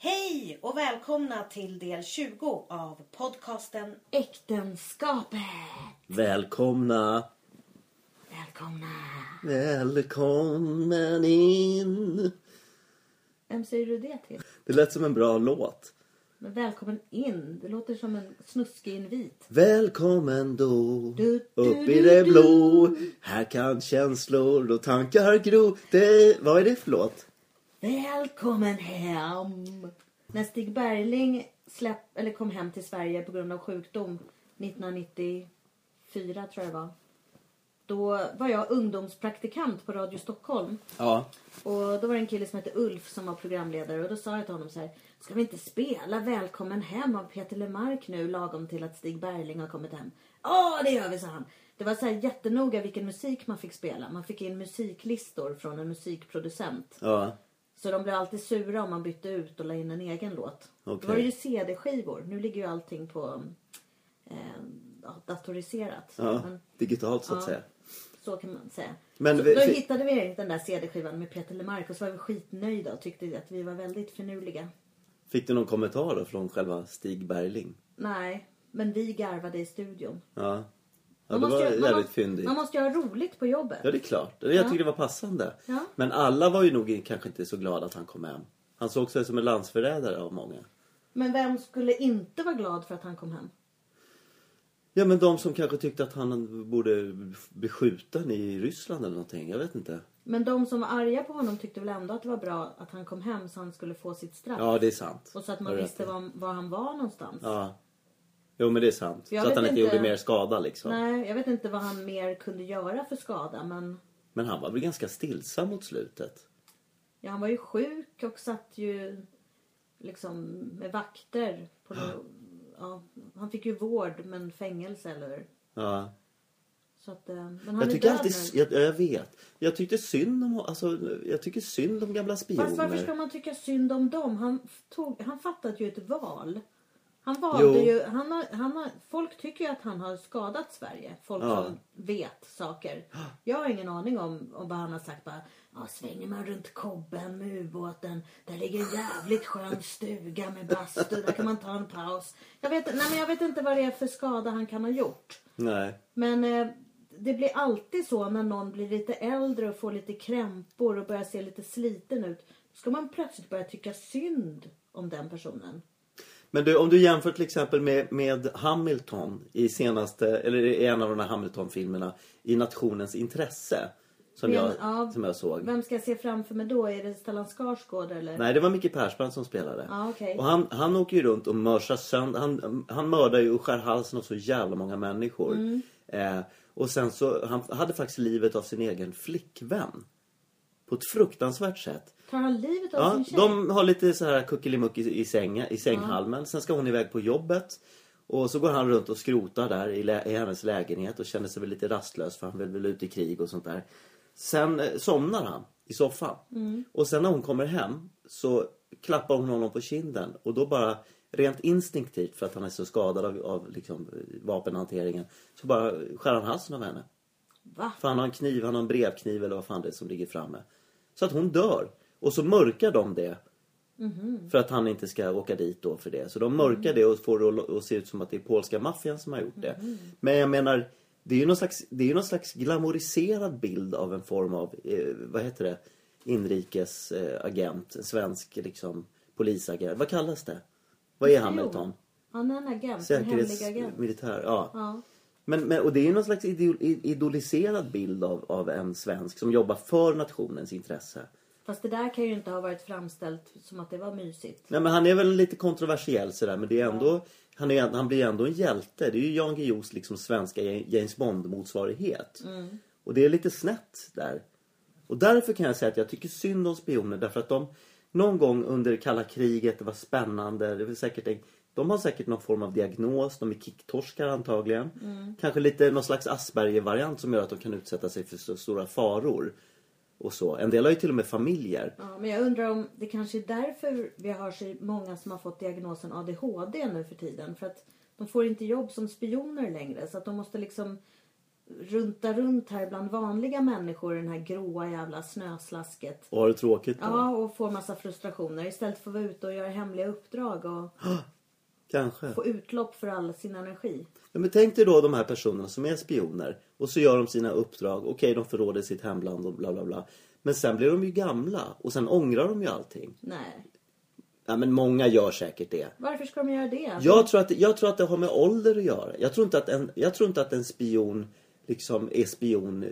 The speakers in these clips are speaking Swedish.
Hej och välkomna till del 20 av podcasten Äktenskapet. Välkomna, Välkomna. välkommen in. Vem säger du det till? Det lät som en bra låt. Men välkommen in. Det låter som en snuskig invit. Välkommen då, Du, du, upp i det blå. Här kan känslor och tankar gro. Det, vad är det för låt? Välkommen hem. När Stig Bergling släpp, eller kom hem till Sverige på grund av sjukdom 1994 tror jag var. Då var jag ungdomspraktikant på Radio Stockholm. Ja. Och då var det en kille som hette Ulf som var programledare och då sa jag till honom så här. Ska vi inte spela Välkommen hem av Peter Lemark nu lagom till att Stig Bergling har kommit hem? Ja det gör vi sa han. Det var så här jättenoga vilken musik man fick spela. Man fick in musiklistor från en musikproducent. Ja. Så de blev alltid sura om man bytte ut och la in en egen låt. Okej. Då var det ju CD-skivor. Nu ligger ju allting på eh, datoriserat. ja. Men Digitalt så att Ja. säga. så kan man säga. Men så vi- då hittade vi den där CD-skivan med Peter Lemark och så var vi skitnöjda och tyckte att vi var väldigt finurliga. Fick du någon kommentar då från själva Stig Bergling? Nej, men vi garvade i studion. Ja. Ja, Man det måste var ju- man jävligt måste- fyndigt. Man måste ju ha roligt på jobbet. Ja, det är klart. Jag Ja. tycker det var passande. Ja. Men alla var ju nog kanske inte så glada att han kom hem. Han såg sig som en landsförrädare av många. Men vem skulle inte vara glad för att han kom hem? Ja, men de som kanske tyckte att han borde bli skjuten i Ryssland eller någonting. Jag vet inte. Men de som var arga på honom tyckte väl ändå att det var bra att han kom hem så han skulle få sitt straff. Ja, det är sant. Och så att man visste var, var han var någonstans. Ja. Jo, men det är sant. Jag så att han inte gjorde mer skada liksom. Nej, jag vet inte vad han mer kunde göra för skada men Men han var väl ganska stillsam mot slutet. ja, han var ju sjuk och satt ju liksom med vakter. På no- ja, han fick ju vård men fängelse eller Ja. så att, eh, men han Jag är tycker död alltid, nu. jag, jag vet. Jag tyckte synd om, alltså, jag tycker synd om gamla spioner. Fast varför ska man tycka synd om dem? Han, tog, han fattade ju ett val. Han valde Jo. ju, han har, han har, folk tycker ju att han har skadat Sverige. Folk Ja. som vet saker. Jag har ingen aning om, om vad han har sagt. Bara, ja, svänger man runt kobben med ubåten. Där ligger en jävligt skön stuga med bastu. Där kan man ta en paus. Jag vet, nej, men jag vet inte vad det är för skada han kan ha gjort. Nej. Men eh, det blir alltid så när någon blir lite äldre och får lite krämpor och börjar se lite sliten ut. Då ska man plötsligt börja tycka synd om den personen. Men du, om du jämför till exempel med, med Hamilton i senaste, eller i en av de här Hamilton-filmerna i Nationens intresse. Som, Men, jag, ja, som jag såg. Vem ska jag se framför mig då? Är det Stellan Skarsgård eller? Nej, det var Micke Persbrandt som spelade. Ja, okej. Och han, han åker ju runt och mörsar sönder. Han, han mördar ju och skär halsen av så jävla många människor. Mm. Eh, och sen så, han hade faktiskt livet av sin egen flickvän. På ett fruktansvärt sätt. Tar han livet av Ja, sin tjej? de har lite så här kuckelimuck i, i, sänga, i sänghalmen. Sen ska hon iväg på jobbet. Och så går han runt och skrotar där i, i hennes lägenhet och känner sig väl lite rastlös för han vill väl ut i krig och sånt där. Sen eh, somnar han i soffan. Och sen när hon kommer hem så klappar hon honom på kinden och då bara rent instinktivt för att han är så skadad av, av liksom, eh, vapenhanteringen så bara skär han halsen av henne. Va? För han har en kniv, han har en brevkniv eller vad fan det är som ligger framme. Så att hon dör. Och så mörkar de det. För att han inte ska åka dit då för det. Så de mörkar det och får det att- se ut som att det är polska maffian som har gjort det. Men jag menar, det är ju någon slags, det är ju någon slags glamoriserad bild av en form av, eh, vad heter det, inrikes eh, svensk liksom polisagent. Vad kallas det? Vad är Hamilton? Han är en agent. En hemlig agent. Säkerhetsmilitär, ja. Ja. Men, men, och det är ju någon slags idol, idoliserad bild av, av en svensk som jobbar för nationens intresse. Fast det där kan ju inte ha varit framställt som att det var mysigt. Nej, men han är väl lite kontroversiell sådär men det är ändå, han, är, han blir ändå en hjälte. Det är ju Jan Guillous liksom svenska James Bond-motsvarighet. Och det är lite snett där. Och därför kan jag säga att jag tycker synd om spioner därför att de någon gång under kalla kriget, det var spännande, det var säkert en, de har säkert någon form av diagnos, de är kicktorskar antagligen. Kanske lite någon slags Asperger-variant som gör att de kan utsätta sig för så stora faror. Och så. En del har ju till och med familjer. Ja, men jag undrar om det kanske är därför vi har så många som har fått diagnosen ADHD nu för tiden. För att de får inte jobb som spioner längre. Så att de måste liksom runta runt här bland vanliga människor i den här gråa jävla snöslasket. Och har det tråkigt då? Ja, och får massa frustrationer istället för att vara ute och göra hemliga uppdrag och Kanske. få utlopp för all sin energi. Ja, men tänk dig då de här personerna som är spioner. Och så gör de sina uppdrag. Okej, de förråder sitt hemland och bla bla bla. Men sen blir de ju gamla. Och sen ångrar de ju allting. Nej. Ja, men många gör säkert det. Varför ska de göra det? Jag tror, att, jag tror att det har med ålder att göra. Jag tror inte att en, jag tror inte att en spion liksom är spion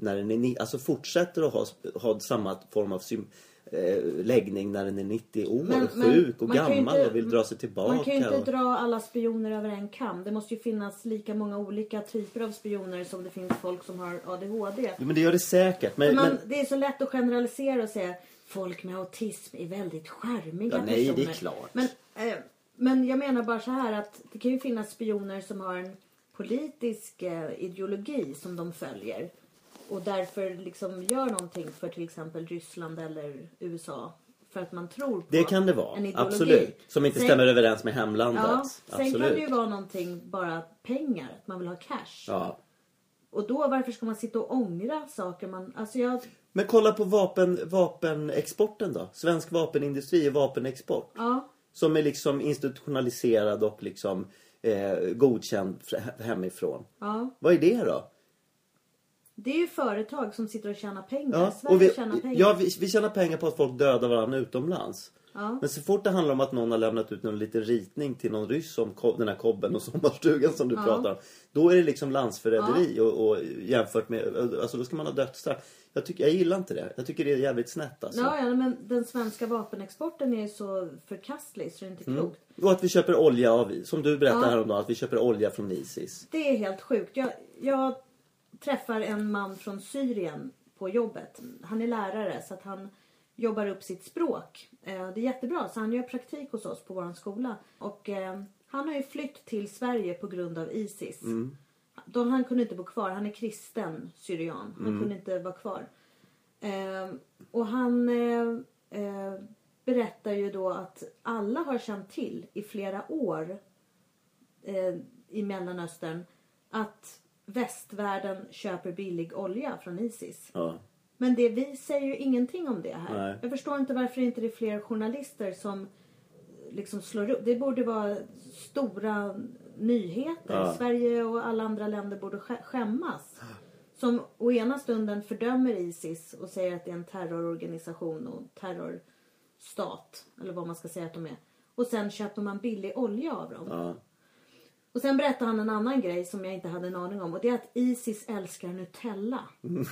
när den är ni- alltså fortsätter att ha, ha samma form av sym, eh, läggning när den är 90 år, Men- men sjuk och gammal inte- och vill dra sig tillbaka. Man kan ju inte och, dra alla spioner över en kam. Det måste ju finnas lika många olika typer av spioner som det finns folk som har ADHD. Jo, men det gör det säkert. Men, man, Det är så lätt att generalisera och säga folk med autism är väldigt charmiga Ja, nej, det är personer. klart. Men, eh, men jag menar bara så här att det kan ju finnas spioner som har en politisk eh, ideologi som de följer. Och därför liksom gör någonting för till exempel Ryssland eller USA. För att man tror på det kan det en vara. ideologi. Absolut. Som inte Sen- stämmer överens med hemlandet. Ja, sen Absolut. kan det ju vara någonting bara pengar. Att man vill ha cash. ja. Och då varför ska man sitta och ångra saker man... Alltså jag... Men kolla på vapen, vapenexporten då. Svensk vapenindustri och vapenexport. Ja. Som är liksom institutionaliserad och liksom eh, godkänd fr- hemifrån. Ja. Vad är det då? Det är ju företag som sitter och tjänar pengar. Ja, Sverige och vi, tjänar pengar. ja vi, vi tjänar pengar på att folk dödar varandra utomlands. Ja. Men så fort det handlar om att någon har lämnat ut någon liten ritning till någon ryss om den här kobben och sommarstugan som du Ja. pratar om. Då är det liksom landsförräderi och, och jämfört med, alltså då ska man ha dödsstraff. Jag, tycker, jag gillar inte det. Jag tycker det är jävligt snett alltså. Ja, ja, men den svenska vapenexporten är så förkastlig så det är inte klokt. Och att vi köper olja av, som du berättade Ja. häromdagen, att vi köper olja från Isis. Det är helt sjukt. Jag, jag träffar en man från Syrien på jobbet. Han är lärare så att han jobbar upp sitt språk. Eh, Det är jättebra så han gör praktik hos oss på vår skola. Och eh, han har ju flytt till Sverige på grund av Isis. De, han kunde inte bo kvar. Han är kristen syrian. Han kunde inte vara kvar. Eh, och han berättar ju då att alla har känt till i flera år i Mellanöstern att västvärlden köper billig olja från Isis. Ja. Men det, vi säger ju ingenting om det här. Nej. Jag förstår inte varför inte det är fler journalister som liksom slår upp. Det borde vara stora nyheter. Ja. Sverige och alla andra länder borde skä- skämmas. Som å ena stunden fördömer Isis och säger att det är en terrororganisation och terrorstat. Eller vad man ska säga att de är. Och sen köper man billig olja av dem. Ja. Och sen berättade han en annan grej som jag inte hade en aning om. Och det är att Isis älskar Nutella.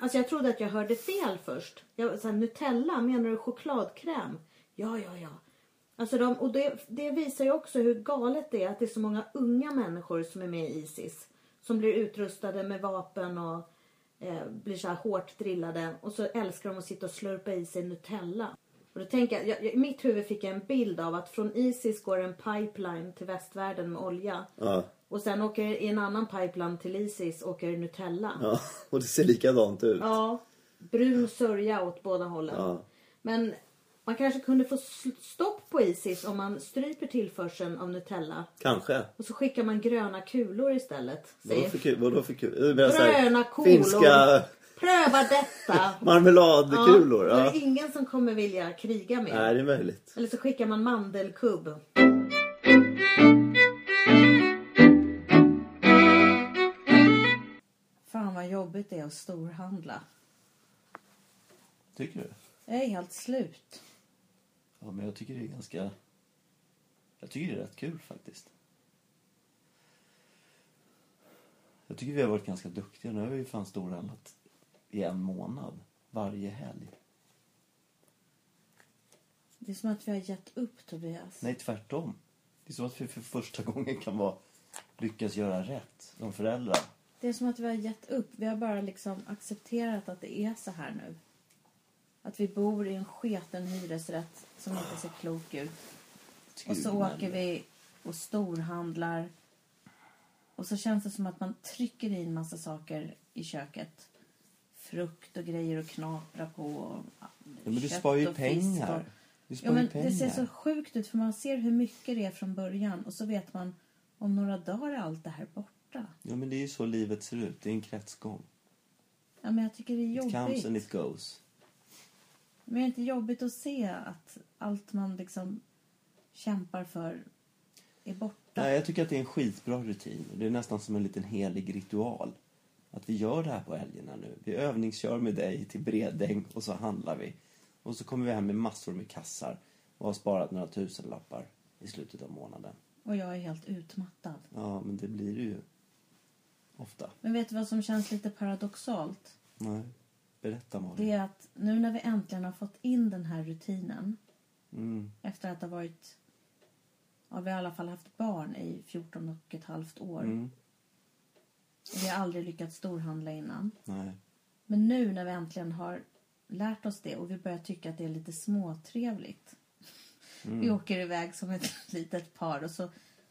Alltså jag trodde att jag hörde fel först. Jag, så här, Nutella, menar du chokladkräm? Ja, ja, ja. Alltså de, och det, det visar ju också hur galet det är att det är så många unga människor som är med i Isis. Som blir utrustade med vapen och eh, blir så här hårt drillade. Och så älskar de att sitta och slurpa i sig Nutella. Och då tänker jag, jag, i mitt huvud fick jag en bild av att från Isis går en pipeline till västvärlden med olja. Ja. Och sen åker i en annan pipeline till Isis åker Nutella. ja. Och det ser likadant ut. Ja, brun sörja åt båda hållen. Ja. Men man kanske kunde få stopp på Isis om man stryper tillförseln av Nutella. Kanske. Och så skickar man gröna kulor istället. Vadå för kul? Vadå för kul? Gröna kolor. Finska Pröva detta! marmeladkulor? Då är Ja. det ingen som kommer vilja kriga med. Nej, det är möjligt. Eller så skickar man mandelkubb. Fan vad jobbigt det är att storhandla. Tycker du? Jag är helt slut. Ja, men jag tycker det är ganska... Jag tycker det är rätt kul faktiskt. Jag tycker vi har varit ganska duktiga. Nu har vi ju fan storhandlat i en månad. Varje helg. Det är som att vi har gett upp Tobias. Nej, tvärtom. Det är som att vi för första gången kan vara, lyckas göra rätt som föräldrar. Det är som att vi har gett upp. Vi har bara liksom accepterat att det är så här nu. Att vi bor i en sketen hyresrätt som inte ser klok ut. Och så åker vi och storhandlar. Och så känns det som att man trycker i en massa saker i köket. Frukt och grejer att knapra på. Och Ja, men du sparar ju pengar. och- Du sparar Ja, men pengar. det ser så sjukt ut för man ser hur mycket det är från början och så vet man om några dagar är allt det här borta. Ja, men det är ju så livet ser ut. Det är en kretsgång. Ja, men jag tycker det är It comes jobbigt. and it goes. Men är det inte jobbigt att se att allt man liksom kämpar för är borta? Nej, jag tycker att det är en skitbra rutin. Det är nästan som en liten helig ritual. Att vi gör det här på helgerna nu. Vi övningskör med dig till Bredäng och så handlar vi. Och så kommer vi hem med massor med kassar och har sparat några tusenlappar i slutet av månaden. Och jag är helt utmattad. Ja, men det blir det ju. Ofta. Men vet du vad som känns lite paradoxalt? Nej. Berätta Malin. Det är att nu när vi äntligen har fått in den här rutinen Mm. efter att ha varit... Ja, vi har i alla fall haft barn i 14 och ett halvt år. Mm. Vi har aldrig lyckats storhandla innan. Nej. Men nu när vi äntligen har lärt oss det och vi börjar tycka att det är lite småtrevligt. Mm. Vi åker iväg som ett litet par och så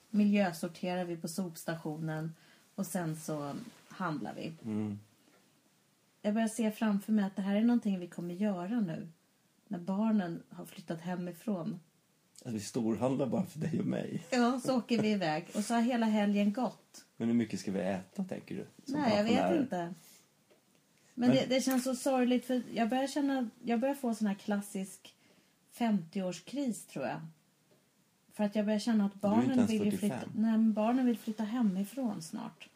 miljösorterar vi på sopstationen och sen så handlar vi. Mm. Jag börjar se framför mig att det här är någonting vi kommer göra nu. När barnen har flyttat hemifrån. Att vi storhandlar bara för dig och mig. Ja, så åker vi iväg. Och så har hela helgen gått. Men hur mycket ska vi äta, tänker du? Nej, jag vet inte. Men, Men- Det, det känns så sorgligt för jag börjar känna, jag börjar få sån här klassisk 50-årskris tror jag. För att jag börjar känna att inte barnen vill ju 45. flytta, nej, barnen vill flytta hemifrån snart.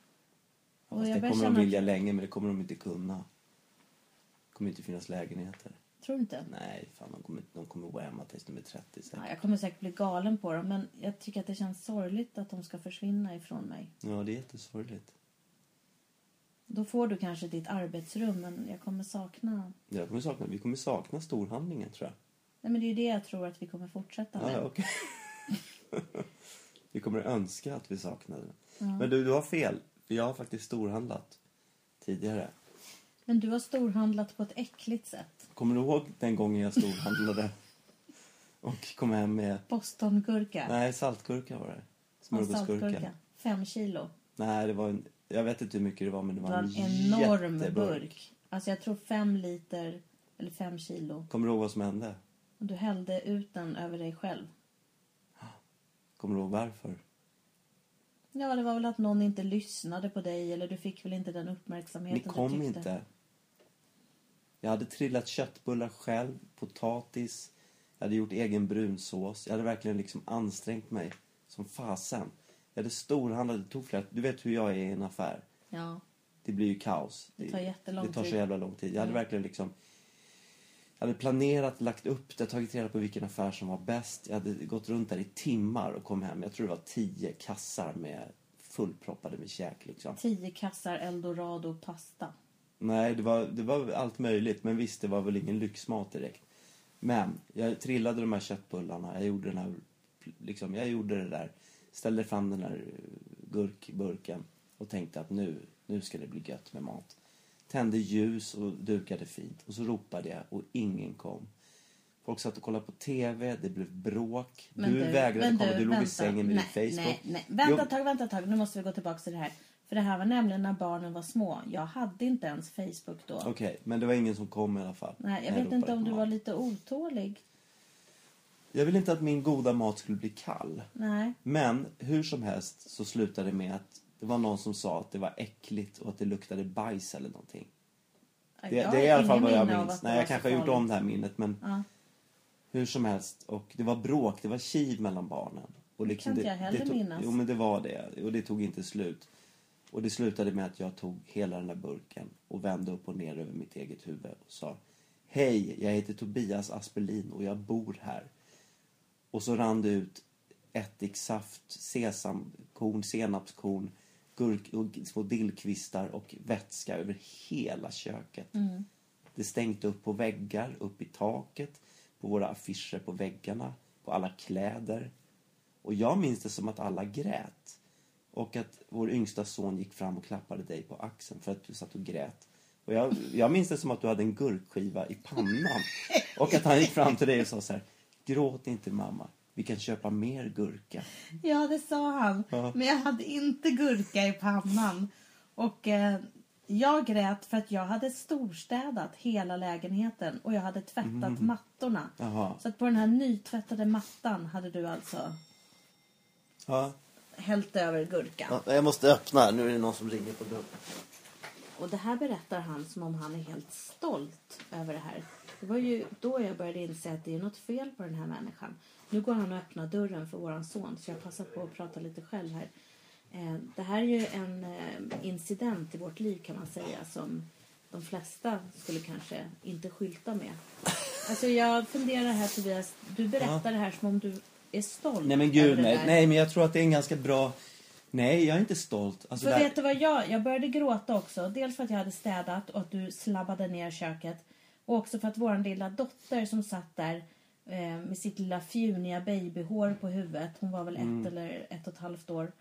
Och Fast jag det kommer de vilja länge, men det kommer de inte kunna. Det kommer inte finnas lägenheter. Tror du inte? Nej, fan, de kommer, de gå hemma tills de är 30 säkert. Ja, jag kommer säkert bli galen på dem men jag tycker att det känns sorgligt att de ska försvinna ifrån mig. Ja, det är jättesorgligt. Då får du kanske ditt arbetsrum men jag kommer sakna... Jag kommer sakna, vi kommer sakna storhandlingen, tror jag. Nej men det är ju det jag tror att vi kommer fortsätta Ja, med. ja, okej. vi kommer önska att vi saknade den. Men du, du har fel. För jag har faktiskt storhandlat tidigare. Men du har storhandlat på ett äckligt sätt. Kommer du ihåg den gången jag storhandlade och kom hem med... Bostongurka. Nej, saltgurka var det. Smörgåsgurka. Fem kilo. Nej, det var en... Jag vet inte hur mycket det var, men det Det var var en en enorm jätteburk. burk. Alltså jag tror fem liter eller fem kilo. Kommer du ihåg vad som hände? Och du hällde ut den över dig själv. Kommer du ihåg varför? Ja, det var väl att någon inte lyssnade på dig eller du fick väl inte den Ni uppmärksamheten kom du tyckte. inte. Jag hade trillat köttbullar själv, potatis, jag hade gjort egen brunsås. Jag hade verkligen liksom ansträngt mig som fasen. Jag hade storhandlat, det tog flera... Du vet hur jag är i en affär. Ja. Det blir ju kaos. Det tar jättelång Det tar så tid. jävla lång tid. Jag hade Ja. verkligen liksom... Jag hade planerat, lagt upp det, tagit reda på vilken affär som var bäst. Jag hade gått runt där i timmar och kom hem. Jag tror det var tio kassar med fullproppade med käk liksom. Tio kassar eldorado pasta. Nej, det var, det var allt möjligt. Men visst, det var väl ingen lyxmat direkt. Men jag trillade de här köttbullarna. Jag gjorde den här, liksom, jag gjorde det där. Ställde fram den där eh, gurkburken och tänkte att nu, nu ska det bli gött med mat. Tände ljus och dukade fint. Och så ropade jag och ingen kom. Folk satt och kollade på TV, det blev bråk. Men du, vägrade komma, du, du låg i vänta. sängen med nej, din Facebook. Nej, nej. Vänta ett tag, vänta ett tag. Nu måste vi gå tillbaka till det här. För det här var nämligen när barnen var små. Jag hade inte ens Facebook då. Okej, men det var ingen som kom i alla fall. Nej, jag när vet inte om du var lite otålig. Jag vill inte att min goda mat skulle bli kall. Nej. Men hur som helst så slutade det med att det var någon som sa att det var äckligt och att det luktade bajs eller någonting. Det, Jag det är i alla fall vad jag minns. det Nej, jag kanske har gjort om det här minnet men Ja. hur som helst. Och det var bråk, det var kiv mellan barnen. Och liksom kan inte det, jag heller det tog, minnas. Jo men det var det. Och det tog inte slut. Och det slutade med att jag tog hela den där burken och vände upp och ner över mitt eget huvud och sa Hej, jag heter Tobias Aspelin och jag bor här. Och så rann det ut ättiksaft, sesamkorn, senapskorn, gurk och små dillkvistar och vätska över hela köket. Mm. Det stänkte upp på väggar, upp i taket, på våra affischer på väggarna, på alla kläder. Och jag minns det som att alla grät. Och att vår yngsta son gick fram och klappade dig på axeln för att du satt och grät. Och jag, jag minns det som att du hade en gurkskiva i pannan. Och att han gick fram till dig och sa så här. Gråt inte mamma. Vi kan köpa mer gurka. Ja, det sa han. Ja. Men jag hade inte gurka i pannan. Och eh, jag grät för att jag hade storstädat hela lägenheten och jag hade tvättat mattorna. Mm. Jaha. Så att på den här nytvättade mattan hade du alltså Ja. Hällt över gurkan. Ja, jag måste öppna här. Nu är det någon som ringer på dörren. Och det här berättar han som om han är helt stolt över det här. Det var ju då jag började inse att det är något fel på den här människan. Nu går han och öppnar dörren för våran son så jag passar på att prata lite själv här. Eh, Det här är ju en eh, incident i vårt liv kan man säga som de flesta skulle kanske inte skylta med. Alltså jag funderar här Tobias, du berättar det här som om du är stolt Nej men gud nej. Nej men jag tror att det är en ganska bra... Nej jag är inte stolt. Alltså, För där... vet du vad jag... Jag började gråta också. Dels för att jag hade städat och att du slabbade ner köket. Och också för att vår lilla dotter som satt där eh, med sitt lilla fjuniga babyhår på huvudet. Hon var väl ett eller ett och ett halvt år.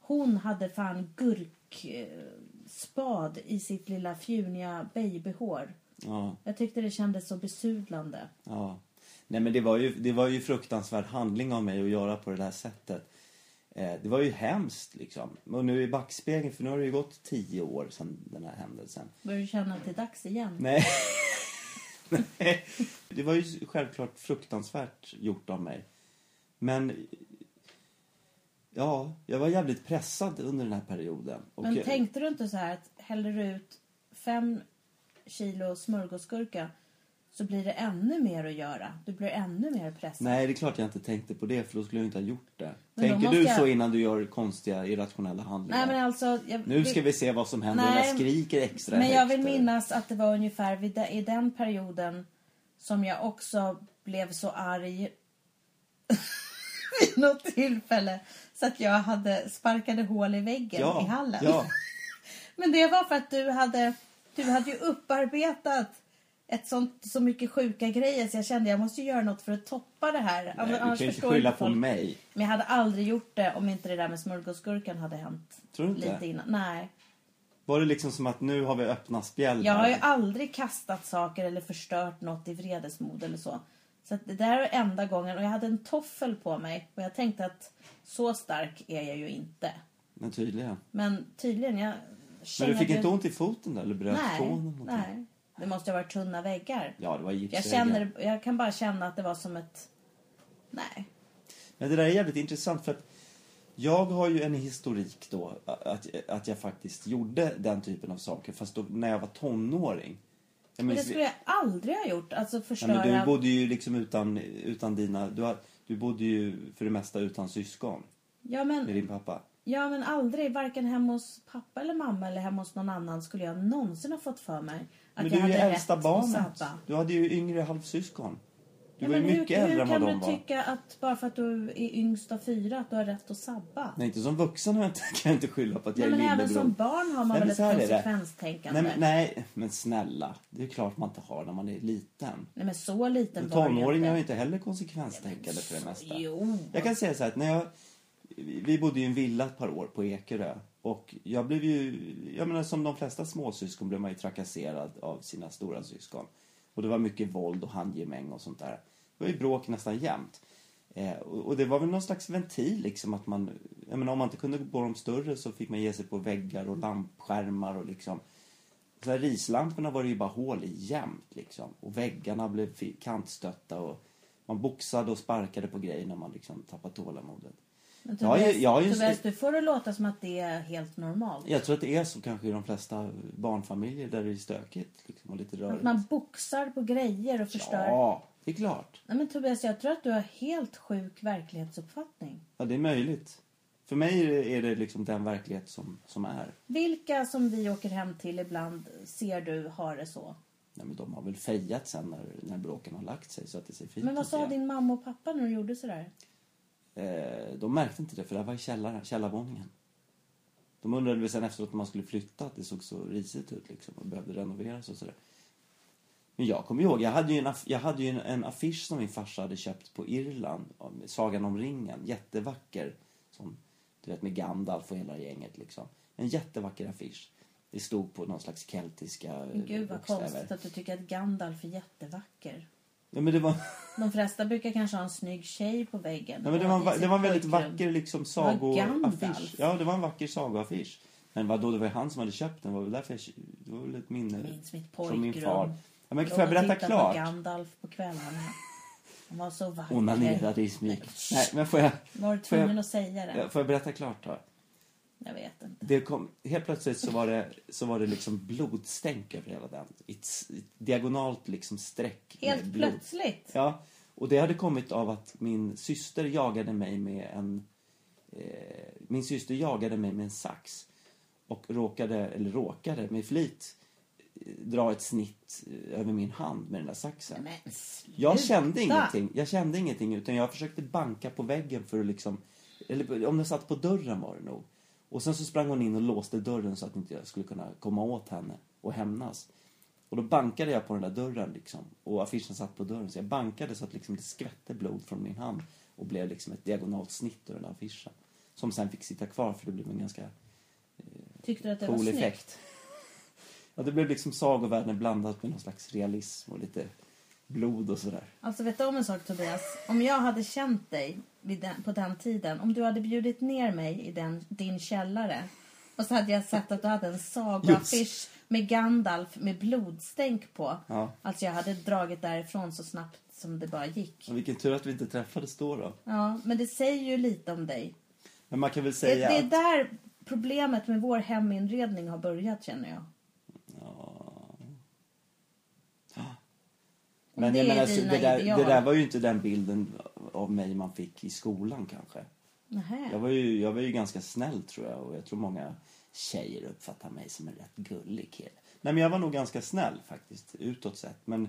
Hon hade fan gurkspad i sitt lilla fjuniga babyhår. Ja, Jag tyckte det kändes så besudlande. ja. Nej men det var, ju, det var ju fruktansvärd handling av mig att göra på det där sättet. Eh, det var ju hemskt liksom. Och nu i backspegeln, för nu har det ju gått tio år sedan den här händelsen. Börjar du känna att det är dags igen? Nej. Nej. Det var ju självklart fruktansvärt gjort av mig. Men ja, jag var jävligt pressad under den här perioden. Och Men tänkte du inte så här att häller du ut fem kilo smörgåsgurka så blir det ännu mer att göra? Du blir ännu mer pressad. Nej, det är klart jag inte tänkte på det för då skulle jag inte ha gjort det. Men Tänker du jag- så innan du gör konstiga irrationella handlingar? Nej, men alltså... Jag, Nu ska vi se vad som händer Nej, jag skriker extra Men jag vill minnas att det var ungefär vid i den perioden som jag också blev så arg vid något tillfälle så att jag hade sparkade hål i väggen ja, i hallen. Ja, Men det var för att du hade, du hade ju upparbetat ett sånt, så mycket sjuka grejer så jag kände jag måste göra något för att toppa det här. Nej, Annars du kan ju inte skylla på mig. Men jag hade aldrig gjort det om inte det där med smörgåsgurkan hade hänt. Tror du inte? Lite innan. Nej. Var det liksom som att nu har vi öppna spjäll Jag har ju aldrig kastat saker eller förstört något i vredesmod eller så. Så att det där är enda gången. Och jag hade en toffel på mig. Och jag tänkte att så stark är jag ju inte. Men tydligen. Men tydligen, jag Men du fick inte ont i foten då? Eller bröt Nej, tån? eller någonting? nej. Det måste ha varit tunna väggar. Ja, det var Jag, känner, jag kan bara känna att det var som ett... Nej. Men det där är jävligt intressant för att jag har ju en historik då att, att jag faktiskt gjorde den typen av saker fast då, när jag var tonåring. Jag Men det skulle jag aldrig ha gjort. Alltså Nej, förstöra... men du bodde ju liksom utan, utan dina... Du, har, du bodde ju för det mesta utan syskon ja, med men, din pappa. ja, men aldrig. Varken hemma hos pappa eller mamma eller hemma hos någon annan skulle jag någonsin ha fått för mig Men jag du är ju äldsta barnet. Du hade ju yngre halvsyskon. Du Ja, var ju men mycket hur, äldre hur än vad kan de du var. tycka att bara för att du är yngst av fyra att du har rätt att sabba? Nej, inte som vuxen har jag inte, kan jag inte skylla på att jag Nej, men är även lillebror. som barn har man Nej, väl men ett konsekvenstänkande? Nej, men, nej, men snälla. Det är klart man inte har när man är liten. Nej, men så liten En var jag tonåring har ju inte. inte heller konsekvenstänkande för det mesta. Jo. Jag kan säga så här att när jag... Vi bodde i en villa ett par år på Ekerö. Och jag blev ju... Jag menar som de flesta småsyskon blev man ju trakasserad av sina stora syskon. Och det var mycket våld och handgemäng och sånt där. Det var ju bråk nästan jämt. Eh, och, och det var väl någon slags ventil liksom att man... Jag menar om man inte kunde gå på de större så fick man ge sig på väggar och lampskärmar och liksom... Så här, rislamporna var det ju bara hål i jämt liksom. Och väggarna blev kantstötta och man boxade och sparkade på grejer när man liksom tappade tålamodet. Men Jag har ju- Tobias, jag har ju- Tobias, du får det låta som att det är helt normalt. Jag tror att det är så kanske i de flesta barnfamiljer där det är stökigt liksom, och lite rörigt. Att man boxar på grejer och förstör. Ja, det är klart. Nej, men Tobias, jag tror att du har helt sjuk verklighetsuppfattning. Ja, det är möjligt. För mig är det, det liksom den verklighet som, som är. Vilka som vi åker hem till ibland ser du har det så? Nej, men de har väl fejat sen när, när bråken har lagt sig så att det ser fint Men vad ut sa igen. din mamma och pappa när du gjorde sådär? Eh, de märkte inte det för det var i källaren, källarvåningen. De undrade väl sen efteråt när man skulle flytta att det såg så risigt ut liksom och behövde renoveras och sådär. Men jag kommer ihåg, jag hade ju, en, jag hade en, en affisch som min farsa hade köpt på Irland. om Sagan om ringen, jättevacker. Som, du vet med Gandalf och hela gänget liksom. En jättevacker affisch. Det stod på någon slags keltiska Gud vad bokstäver. konstigt att du tycker att Gandalf är jättevacker. Ja men det var... De flesta brukar kanske ha en snygg tjej på väggen. Ja, men det, var, sitt det var en väldigt vacker liksom sagoaffisch. Ja, det var en vacker sagoaffisch. Men vadå, det var han som hade köpt den. Det var väl därför jag, det var väl ett minne Jag minns mitt från min far. Ja, men får jag berätta klart? på Gandalf på kvällarna. Han var så vacker. onanerade i smyg. Nej, men får jag, Var du tvungen att säga det? får jag berätta klart då? Jag vet inte. Det kom, helt plötsligt så var det, så var det liksom blodstänk över hela den. Ett, ett diagonalt liksom streck Helt plötsligt? Ja, och det hade kommit av att min syster jagade mig med en... Eh, min syster jagade mig med en sax. Och råkade, eller råkade med flit, eh, dra ett snitt eh, över min hand med den där saxen. Men. Jag kände ingenting. Jag kände ingenting utan jag försökte banka på väggen för att liksom... Eller om den satt på dörren var det nog. Och sen så sprang hon in och låste dörren så att inte jag skulle kunna komma åt henne och hämnas. Och då bankade jag på den där dörren liksom. Och affischen satt på dörren. Så jag bankade så att liksom det skvätte blod från min hand. Och blev liksom ett diagonalt snitt över den där affischen. Som sen fick sitta kvar för det blev en ganska Tyckte du att det var cool snyggt? effekt. Ja, det blev liksom sagovärlden blandat med någon slags realism och lite blod och sådär. Alltså vet du om en sak Tobias? Om jag hade känt dig den, på den tiden, om du hade bjudit ner mig i den, din källare och så hade jag sett att du hade en sagoaffisch med Gandalf med blodstänk på. Ja. Alltså jag hade dragit därifrån så snabbt som det bara gick. Och vilken tur att vi inte träffades då då. Ja, men det säger ju lite om dig. Men man kan väl Det, säga det är att... där problemet med vår heminredning har börjat känner jag. Men det jag menar, så det, där, ideal. det där var ju inte den bilden av mig man fick i skolan kanske. Nähä. Jag var ju, jag var ju ganska snäll tror jag och jag tror många tjejer uppfattar mig som en rätt gullig kille. Nej men jag var nog ganska snäll faktiskt utåt sett. Men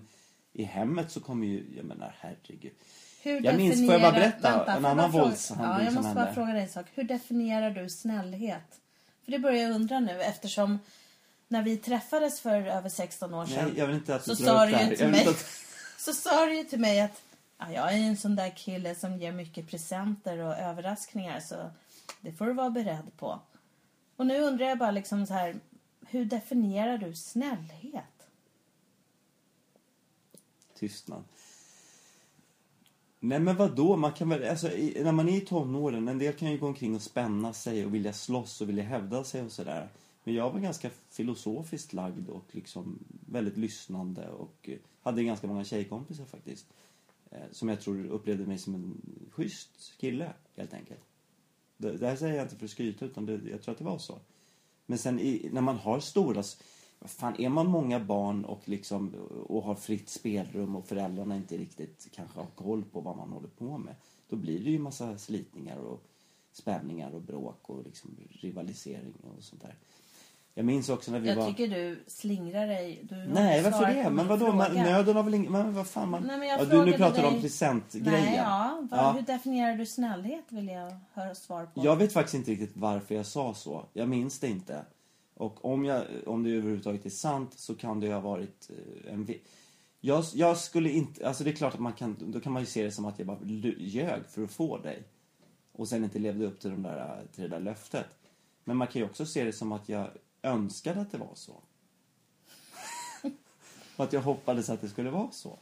i hemmet så kommer ju, jag menar herregud. Hur Jag minns- får jag bara berätta en får jag annan våldshandling Ja, jag måste bara hände? fråga dig en sak. Hur definierar du snällhet? För det börjar jag undra nu eftersom när vi träffades för över 16 år sedan Nej, jag vill inte att du så drar sa upp du det här. ju Jag till vill mig, inte att- så sa du ju till mig att ja, jag är en sån där kille som ger mycket presenter och överraskningar så det får du vara beredd på. Och nu undrar jag bara liksom så här, hur definierar du snällhet? Tystnad. Nej men vadå. Man kan väl, alltså, i, när man är i tonåren, en del kan ju gå omkring och spänna sig och vilja slåss och vilja hävda sig och sådär. Men jag var ganska filosofiskt lagd och liksom väldigt lyssnande och eh, hade ganska många tjejkompisar faktiskt. Eh, som jag tror upplevde mig som en schysst kille, helt enkelt. Det, det här säger jag inte för att skryta, utan det, jag tror att det var så. Men sen i, när man har stora... Fan, är man många barn och, liksom, och har fritt spelrum och föräldrarna inte riktigt kanske har koll på vad man håller på med. Då blir det ju massa slitningar och spänningar och bråk och liksom rivalisering och sånt där. Jag minns också när vi Jag var... tycker du slingrar dig. Du Nej, varför det? Men vadå? Man, nöden har väl ingen... Men vad fan man... Nej, men jag ja, du, nu pratar du om presentgrejen. Nej, ja. Vad, Ja. Hur definierar du snällhet vill jag höra svar på. Jag vet faktiskt inte riktigt varför jag sa så. Jag minns det inte. Och om, jag, om det överhuvudtaget är sant så kan det ju ha varit eh, en... Jag, jag skulle inte... Alltså det är klart att man kan... Då kan man ju se det som att jag bara ljög för att få dig. Och sen inte levde upp till, de där, till det där löftet. Men man kan ju också se det som att jag önskade att det var så. Och att jag hoppades att det skulle vara så.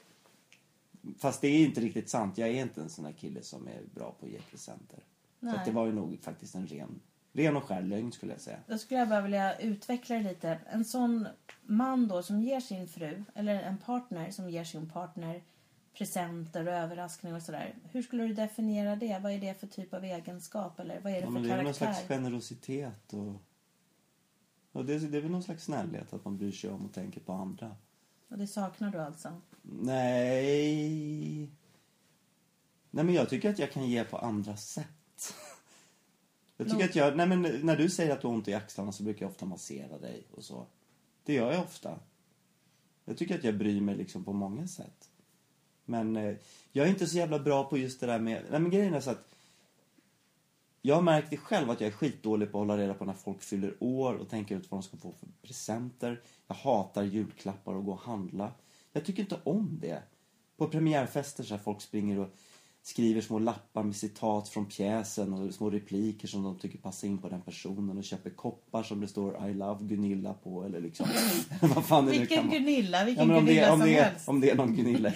Fast det är inte riktigt sant. Jag är inte en sån där kille som är bra på att ge presenter. Så Nej. att det var ju nog faktiskt en ren, ren och skär lögn skulle jag säga. Då skulle jag bara vilja utveckla det lite. En sån man då som ger sin fru, eller en partner som ger sin partner presenter och överraskningar och sådär. Hur skulle du definiera det? Vad är det för typ av egenskap? Eller vad är det Ja, för men det är någon karaktär? slags generositet och... och det, det är väl någon slags snällhet att man bryr sig om och tänker på andra. Och det saknar du alltså? Nej... Nej men jag tycker att jag kan ge på andra sätt. Jag tycker Nå- att jag, nej men när du säger att du har ont i axlarna så brukar jag ofta massera dig och så. Det gör jag ofta. Jag tycker att jag bryr mig liksom på många sätt. Men eh, jag är inte så jävla bra på just det där med, nej men grejen är så att jag har märkt det själv att jag är skitdålig på att hålla reda på när folk fyller år och tänka ut vad de ska få för presenter. Jag hatar julklappar och gå och handla. Jag tycker inte om det. På premiärfester så här folk springer och skriver små lappar med citat från pjäsen och små repliker som de tycker passar in på den personen och köper koppar som det står I love Gunilla på eller liksom vad fan det Vilken kan. Gunilla, vilken Ja, det, Gunilla om, som det är, helst. om det är någon Gunilla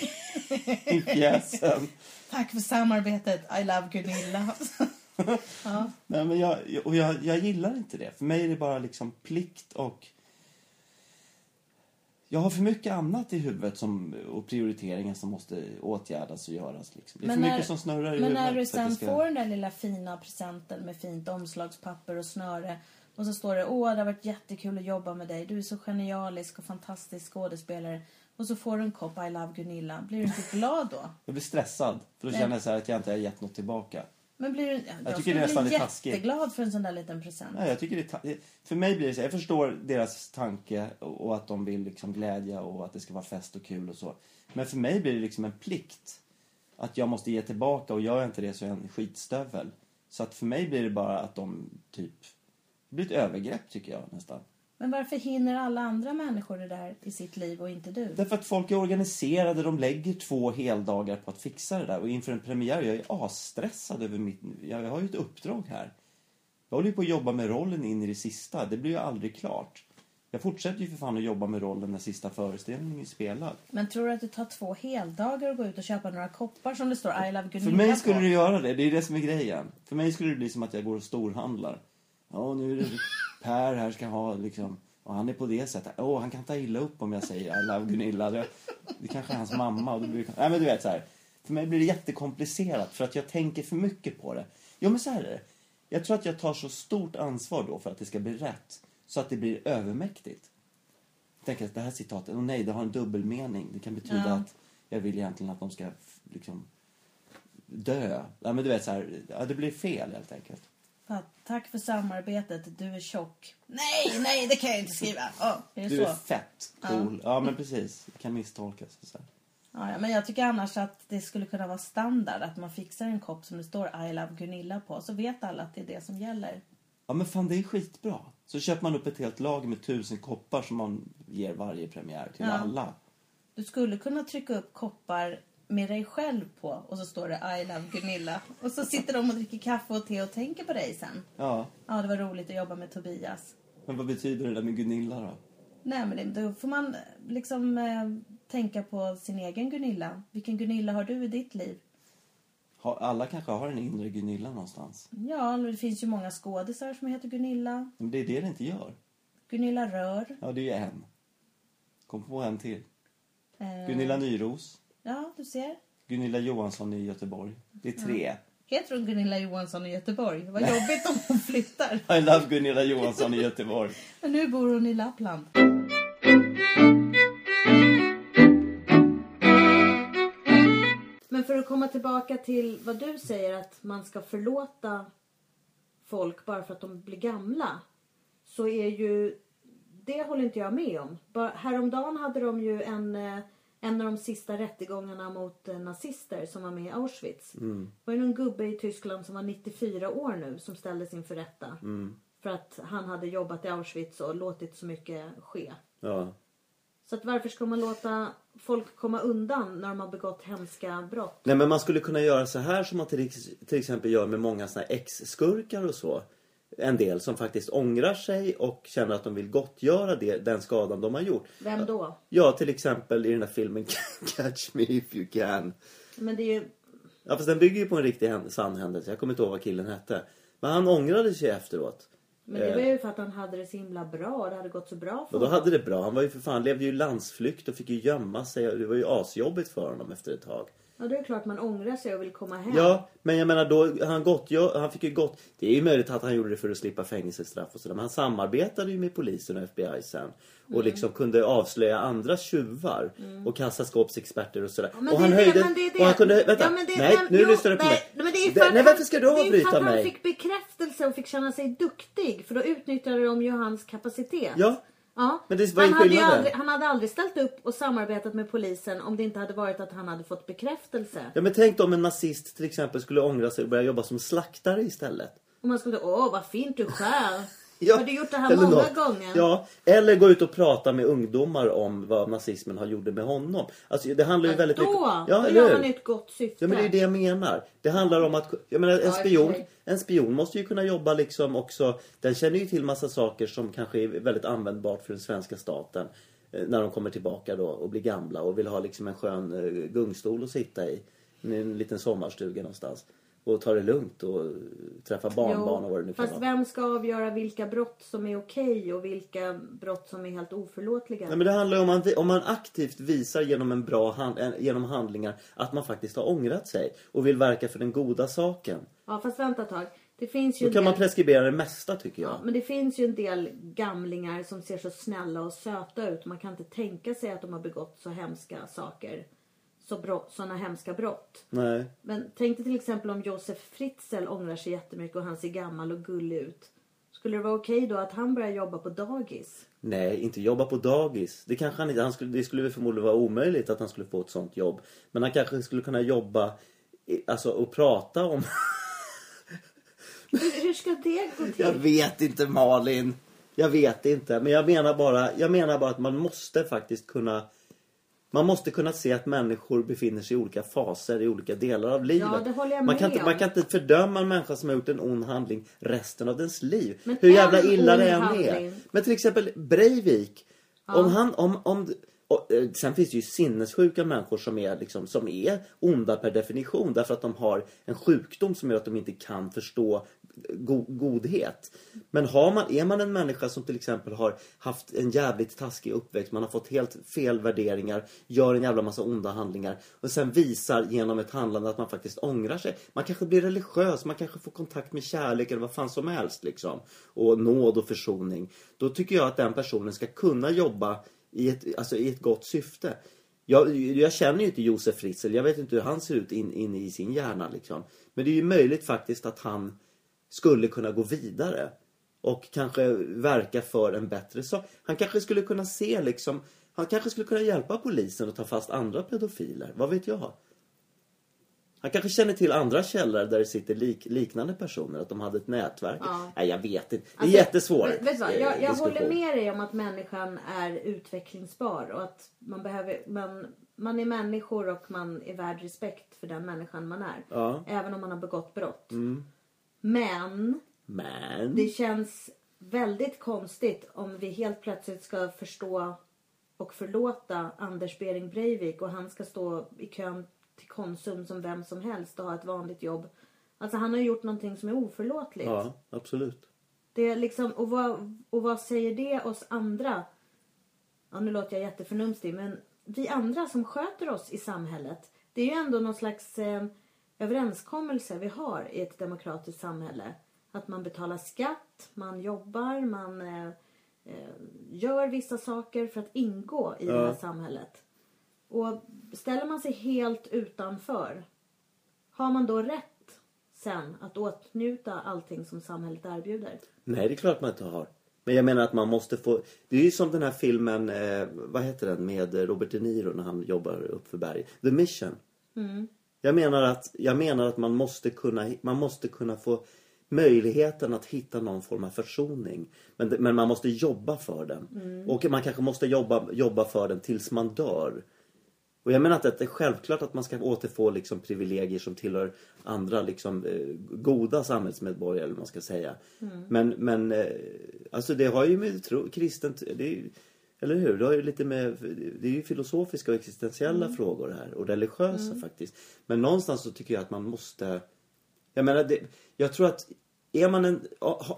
i pjäsen. Tack för samarbetet, I love Gunilla. ja. Nej, men jag, och jag, jag gillar inte det. För mig är det bara liksom plikt och... jag har för mycket annat i huvudet som, och prioriteringar som måste åtgärdas och göras. Liksom. Det är Men för när- mycket som snurrar i Men huvudet. när du sen ska- får den där lilla fina presenten med fint omslagspapper och snöre och så står det åh det har varit jättekul att jobba med dig, du är så genialisk och fantastisk skådespelare och så får du en kopp I love Gunilla, blir du inte glad då? Jag blir stressad, för då känner jag så här att jag inte har gett något tillbaka. Men blir du, jag, jag tycker det nästan bli är taskigt. jätteglad för en sån där liten present. Nej, jag tycker det för mig blir det så, jag förstår deras tanke och och att de vill liksom glädja och att det ska vara fest och kul och så. Men för mig blir det liksom en plikt att jag måste ge tillbaka och gör jag inte det så är jag en skitstövel. Så att för mig blir det bara att de typ, det blir ett övergrepp tycker jag nästan. Men varför hinner alla andra människor det där i sitt liv och inte du? Därför att folk är organiserade, de lägger två heldagar på att fixa det där. Och inför en premiär, jag är asstressad över mitt... Jag har ju ett uppdrag här. Jag håller ju på att jobba med rollen in i det sista. Det blir ju aldrig klart. Jag fortsätter ju för fan att jobba med rollen när sista föreställningen är spelad. Men tror du att det tar två heldagar att gå ut och köpa några koppar som det står I love Gunilla För mig på? skulle det göra det, det är det som är grejen. För mig skulle det bli som att jag går och storhandlar. Ja, nu är det Per här ska ha liksom... Och han är på det sättet. Åh, han kan ta illa upp om jag säger I love Gunilla. Det, kanske är hans mamma. Och då blir det, nej, men du vet så här. För mig blir det jättekomplicerat för att jag tänker för mycket på det. Jo, men så här är det. Jag tror att jag tar så stort ansvar då för att det ska bli rätt. Så att det blir övermäktigt. Jag tänker att det här citatet, åh nej, det har en dubbelmening. Det kan betyda Ja. att jag vill egentligen att de ska liksom dö. Ja, men du vet så här, ja, det blir fel helt enkelt. Ja, tack för samarbetet, du är tjock. Nej, nej, det kan jag inte skriva. Ja, är det Du så? är fett cool. Ja, men precis. Det kan misstolkas. Så här. Ja, ja, men jag tycker annars att det skulle kunna vara standard att man fixar en kopp som det står I love Gunilla på. Så vet alla att det är det som gäller. Ja, men fan det är skitbra. Så köper man upp ett helt lager med tusen koppar som man ger varje premiär till Ja. alla. Du skulle kunna trycka upp koppar med dig själv på och så står det I love Gunilla. Och så sitter de och dricker kaffe och te och tänker på dig sen. Ja, Ja, det var roligt att jobba med Tobias. men vad betyder det där med Gunilla då? Nej, men det, då får man liksom eh, tänka på sin egen Gunilla. Vilken Gunilla har du i ditt liv? Har, alla kanske har en inre Gunilla någonstans. Ja, det finns ju många skådisar som heter Gunilla. Men det är det det inte gör. Gunilla Rör. Ja, det är ju en. Kom på en till. Eh, Gunilla Nyros. Ja, du ser. Gunilla Johansson i Göteborg. Det är tre. Heter hon Gunilla Johansson i Göteborg? Vad jobbigt om hon flyttar. I love Gunilla Johansson i Göteborg. Men nu bor hon i Lappland. Men för att komma tillbaka till vad du säger att man ska förlåta folk bara för att de blir gamla. Så är ju, det håller inte jag med om. Bara, häromdagen hade de ju en, eh, en av de sista rättegångarna mot eh, nazister som var med i Auschwitz. Det var ju någon gubbe i Tyskland som var 94 år nu som ställdes inför rätta. För att han hade jobbat i Auschwitz och låtit så mycket ske. Ja. Så att varför ska man låta folk komma undan när de har begått hemska brott? Nej men man skulle kunna göra så här som man till, till exempel gör med många såna här ex-skurkar och så. En del som faktiskt ångrar sig och känner att de vill gottgöra det, den skadan de har gjort. Vem då? Ja, till exempel i den här filmen Catch Me If You Can. Men det är ju... Ja, fast den bygger ju på en riktig sann händelse. Jag kommer inte ihåg vad killen hette. Men han ångrade sig efteråt. Men det Eh. var ju för att han hade det så himla bra. Det hade gått så bra för Och då honom. hade det bra. Han var ju för fan, levde ju landsflykt och fick ju gömma sig. Det var ju asjobbigt för honom efter ett tag. Ja, det är klart man ångrar sig och vill komma hem. Ja, men jag menar då, han, gott, ja, han fick ju gott. Det är ju möjligt att han gjorde det för att slippa fängelsestraff och sådär. Men han samarbetade ju med polisen och FBI sen. Och Mm. liksom kunde avslöja andra tjuvar. Och kassaskåpsexperter och sådär. Ja, och det han är det- höjde... men det är det. Och han kunde, vänta. Ja, det är nej, det- nu jo, lyssnar du på nej, mig. Men det är Det- nej, varför ska du Det är för avbryta att han mig? fick bekräftelse och fick känna sig duktig. För då utnyttjade de ju hans kapacitet. Ja, Ja. Men det var ju han, hade ju aldrig, han hade aldrig ställt upp och samarbetat med polisen om det inte hade varit att han hade fått bekräftelse. Ja men tänk om en nazist till exempel skulle ångra sig och börja jobba som slaktare istället. Och man skulle åh vad fint du skär. Ja, har du gjort det här många något. gånger? Ja, eller gå ut och prata med ungdomar om vad nazismen har gjorde med honom. Alltså det handlar ju väldigt då, mycket då Ja, eller gör ju ett gott syfte. Ja men det är det jag menar. Det handlar om att, jag menar en Ja, spion, sig en spion måste ju kunna jobba liksom också, den känner ju till massa saker som kanske är väldigt användbart för den svenska staten. Eh, när de kommer tillbaka då och blir gamla och vill ha liksom en skön eh, gungstol att sitta i. I en liten sommarstuga någonstans och ta det lugnt och träffa barnbarn och vad det nu kan Fast vara. vem ska avgöra vilka brott som är okej och vilka brott som är helt oförlåtliga? Nej, men det handlar ju om man, om man aktivt visar genom, en bra hand, en- genom handlingar att man faktiskt har ångrat sig och vill verka för den goda saken. Ja, fast vänta ett tag. Det finns ju Då kan man del... preskribera det mesta tycker jag. Ja, men det finns ju en del gamlingar som ser så snälla och söta ut. Man kan inte tänka sig att de har begått så hemska saker. Så brott, såna hemska brott. Nej. Men tänk dig till exempel om Josef Fritzl ångrar sig jättemycket och han ser gammal och gullig ut. Skulle det vara okej då att han börjar jobba på dagis? Nej, inte jobba på dagis. Det kanske han inte, han skulle, det skulle förmodligen vara omöjligt att han skulle få ett sånt jobb. Men han kanske skulle kunna jobba, i- alltså och prata om... Hur, hur ska det gå till? Jag vet inte Malin. Jag vet inte. Men jag menar bara, jag menar bara att man måste faktiskt kunna man måste kunna se att människor befinner sig i olika faser i olika delar av livet. Ja, det håller jag man, kan med inte, man kan inte fördöma en människa som har gjort en ond handling resten av dens liv. Men Hur jävla illa det än är. Men till exempel Breivik. Om han, om, om, och, eh, sen finns det ju sinnessjuka människor som är, liksom, som är onda per definition. Därför att de har en sjukdom som gör att de inte kan förstå go godhet. Men har man, är man en människa som till exempel har haft en jävligt taskig uppväxt, man har fått helt fel värderingar, gör en jävla massa onda handlingar och sen visar genom ett handlande att man faktiskt ångrar sig. Man kanske blir religiös, man kanske får kontakt med kärlek eller vad fan som helst liksom. Och nåd och försoning. Då tycker jag att den personen ska kunna jobba i ett, alltså i ett gott syfte. Jag, jag känner ju inte Josef Fritzl, jag vet inte hur han ser ut inne in i sin hjärna liksom. Men det är ju möjligt faktiskt att han skulle kunna gå vidare. Och kanske verka för en bättre sak. Han kanske skulle kunna se liksom, han kanske skulle kunna hjälpa polisen att ta fast andra pedofiler. Vad vet jag? Han kanske känner till andra källor där det sitter lik, liknande personer, att de hade ett nätverk. Ja. Nej, jag vet inte. Det är Alltså, jättesvårt. Vet, vet vad? eh, Jag, jag håller med dig om att människan är utvecklingsbar och att man behöver, man, man är människor och man är värd respekt för den människan man är. Ja. Mm. Även om man har begått brott. Men Men... det känns väldigt konstigt om vi helt plötsligt ska förstå och förlåta Anders Bering Breivik och han ska stå i kön till Konsum som vem som helst och ha ett vanligt jobb. Alltså han har gjort någonting som är oförlåtligt. Ja, absolut. Det är liksom, och, vad, och vad säger det oss andra? Ja, nu låter jag jätteförnumstig, men vi andra som sköter oss i samhället. Det är ju ändå någon slags eh, överenskommelse vi har i ett demokratiskt samhälle. Att man betalar skatt, man jobbar, man eh, eh, gör vissa saker för att ingå i det här samhället. Och ställer man sig helt utanför, har man då rätt sen att åtnjuta allting som samhället erbjuder? Nej, det är klart man inte har. Men jag menar att man måste få... Det är ju som den här filmen, eh, vad heter den, med Robert De Niro när han jobbar upp för berg. The Mission. Jag, menar att, jag menar att man måste kunna, man måste kunna få möjligheten att hitta någon form av försoning. Men, men man måste jobba för den. Och man kanske måste jobba, jobba för den tills man dör. Och jag menar att det är självklart att man ska återfå liksom privilegier som tillhör andra liksom, eh, goda samhällsmedborgare eller man ska säga. Men, men eh, alltså det har ju med tro, kristent, det eller hur? Det har ju lite med, det är ju filosofiska och existentiella frågor här och religiösa faktiskt. Men någonstans så tycker jag att man måste, jag menar det, jag tror att är man, en,